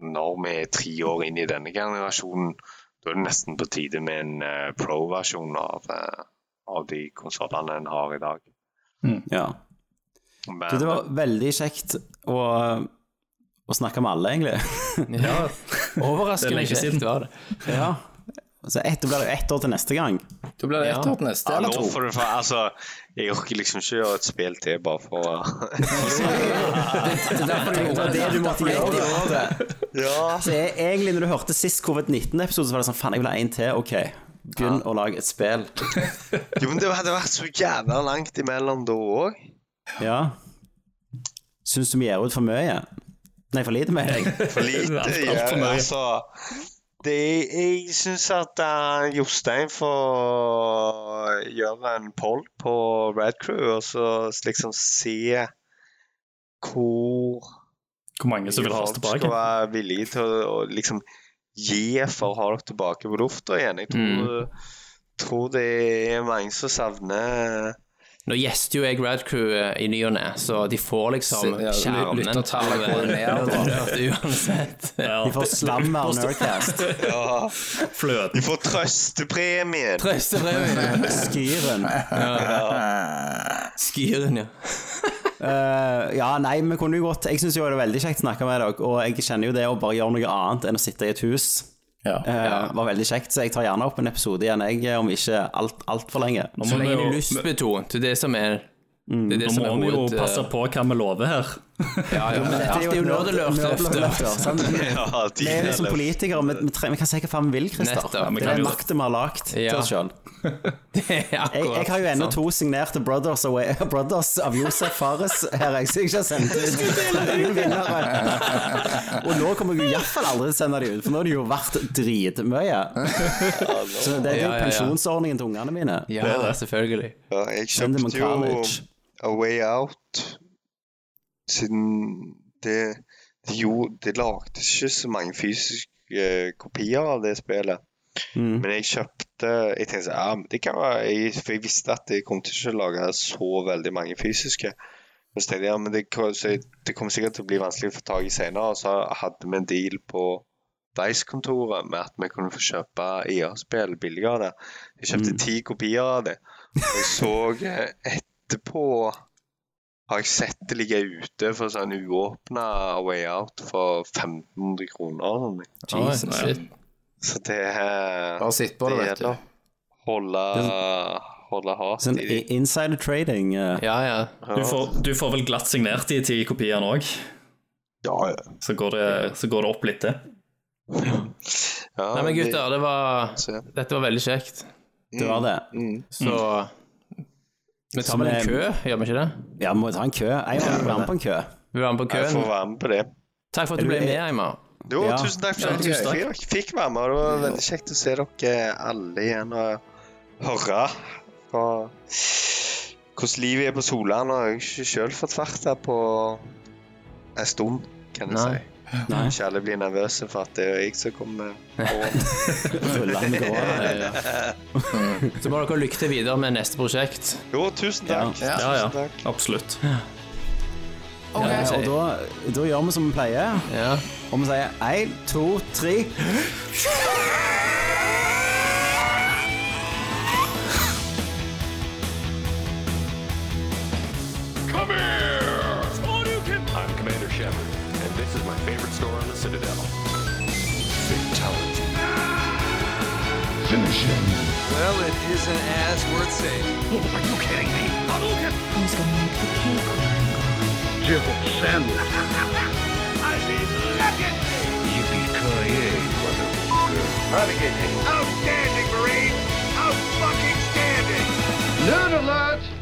når vi er tre år inn i denne generasjonen, da er det nesten på tide med en uh, pro-versjon av, uh, av de konsollene en har i dag. Ja. Men, Du, det var veldig kjekt å, å snakke med alle, egentlig. Ja, er overraskende kjekt var det. Ja. Så et, da blir det jo ett år til neste gang. Da blir det ett Ja. år til neste, eller to. For, for, altså, jeg orker liksom ikke gjøre et spill til bare for å Det var det du måtte gjøre Det. Ja. Så jeg, egentlig, når du hørte sist covid-19-episode, så var det sånn Faen, jeg vil ha en til. Ok, begynn å lage et spill. Jo, men det hadde vært så jævla langt imellom da òg. Ja. Syns du vi gir ut for mye? Nei, for lite, mener jeg. For lite. Alt ja, for mye. altså det, Jeg syns at uh, Jostein får gjøre en poll på Red Crew, og så liksom se hvor Hvor mange som vil ha oss tilbake. skal være villige til å, å liksom gi for å ha dere tilbake på lufta igjen. Jeg tror, tror det er mange som savner Nå gjester jo jeg Rad Crew eh, i ny og ne, så de får liksom Ja, kjernen lyttertallet går ned, uansett. Ja. De får slam av Nerdcast. Ja, Fløten. de får trøstepremien. Trøstepremien. Skyren. Skyren, ja. Uh, ja, nei, vi kunne jo godt Jeg syns jo det er veldig kjekt å snakke med dere, og jeg kjenner jo det å bare gjøre noe annet enn å sitte i et hus. Ja. eh, var veldig kjekt, så jeg tar gjerne opp en episode igjen, jeg, om ikke alt for lenge. Nå må vi lenge du har jo, lystbetont, det er det som er det er det nå må vi jo passe på hva vi lover her. Ja, ja, Dette er jo nerdelørt? Ja, Vi er er liksom politikere, vi, vi, kan si hva faen vi vil, Christer. Det er makten vi har lagd til oss sjøl. Jeg, jeg har jo ennå to signerte Brothers, away, Brothers av Josef Fares her, jeg, så jeg ikke har sendt ut vinnere. Og nå kommer jeg iallfall aldri til å sende de ut, for nå har de jo vært dritmye. Så det er jo pensjonsordningen til ungene mine. Ja, selvfølgelig. Ja, jeg kjøpte jo. A Way Out siden det de, gjorde, det lagde ikke så mange fysiske eh, kopier av det spillet. Mm. Men jeg kjøpte Jeg tenkte ja, det kan være jeg, For jeg visste at jeg kom til ikke å lage så veldig mange fysiske. Men jeg, ja, men det, det kommer sikkert til å bli vanskelig å få tak i senere. Og så hadde vi en deal på Dice-kontoret med at vi kunne få kjøpe IA-spill billigere der. Jeg kjøpte ti kopier av det. Og jeg så eh, etterpå har jeg sett det ligge ute for sånn uåpna Way Out for 1500 kroner. sånn. Jesus, shit. Så det er Bare sitt på det, det vet du. Holde, holde hardt Sånn i de. insider trading. Uh. Ja, ja. Du får, du får vel glatt signert de ti kopiene òg, Ja, ja. så, går det- så går det opp litt, det. ja Nei, men gutter, det var Dette var veldig kjekt. Det var det. Så Vi tar vel en kø, gjør vi ikke det? Ja, vi må ta en kø. Jeg må være med på en kø. Vil du være med på Jeg får køen? være med på det. Takk for at du ble med, Eimar. Jo, Ja. tusen takk for at ja, jeg fikk, fikk være med. Det var veldig kjekt å se dere alle igjen og høre på hvordan livet er på Solan. Og jeg har ikke sjøl fått vært der på en stund, kan jeg Nei. si. Ikke alle blir nervøse for at det er jeg som kommer på. Ja, ja. Så må dere lykke til videre med neste prosjekt. Jo, tusen takk. Ja, ja. Tusen takk. Absolutt. Ja, og da, da gjør vi som vi pleier. Ja. Og vi sier én, to, tre. Redemption. Well, it isn't as worth saving. Oh, are you kidding me? Hadouken! Who's gonna make the cake when I'm Jibble Sand. I mean, look at me! Yippee-ki-yay, motherfucker. Renegade. Outstanding, Marine! Out-fucking-standing! Nerd alert!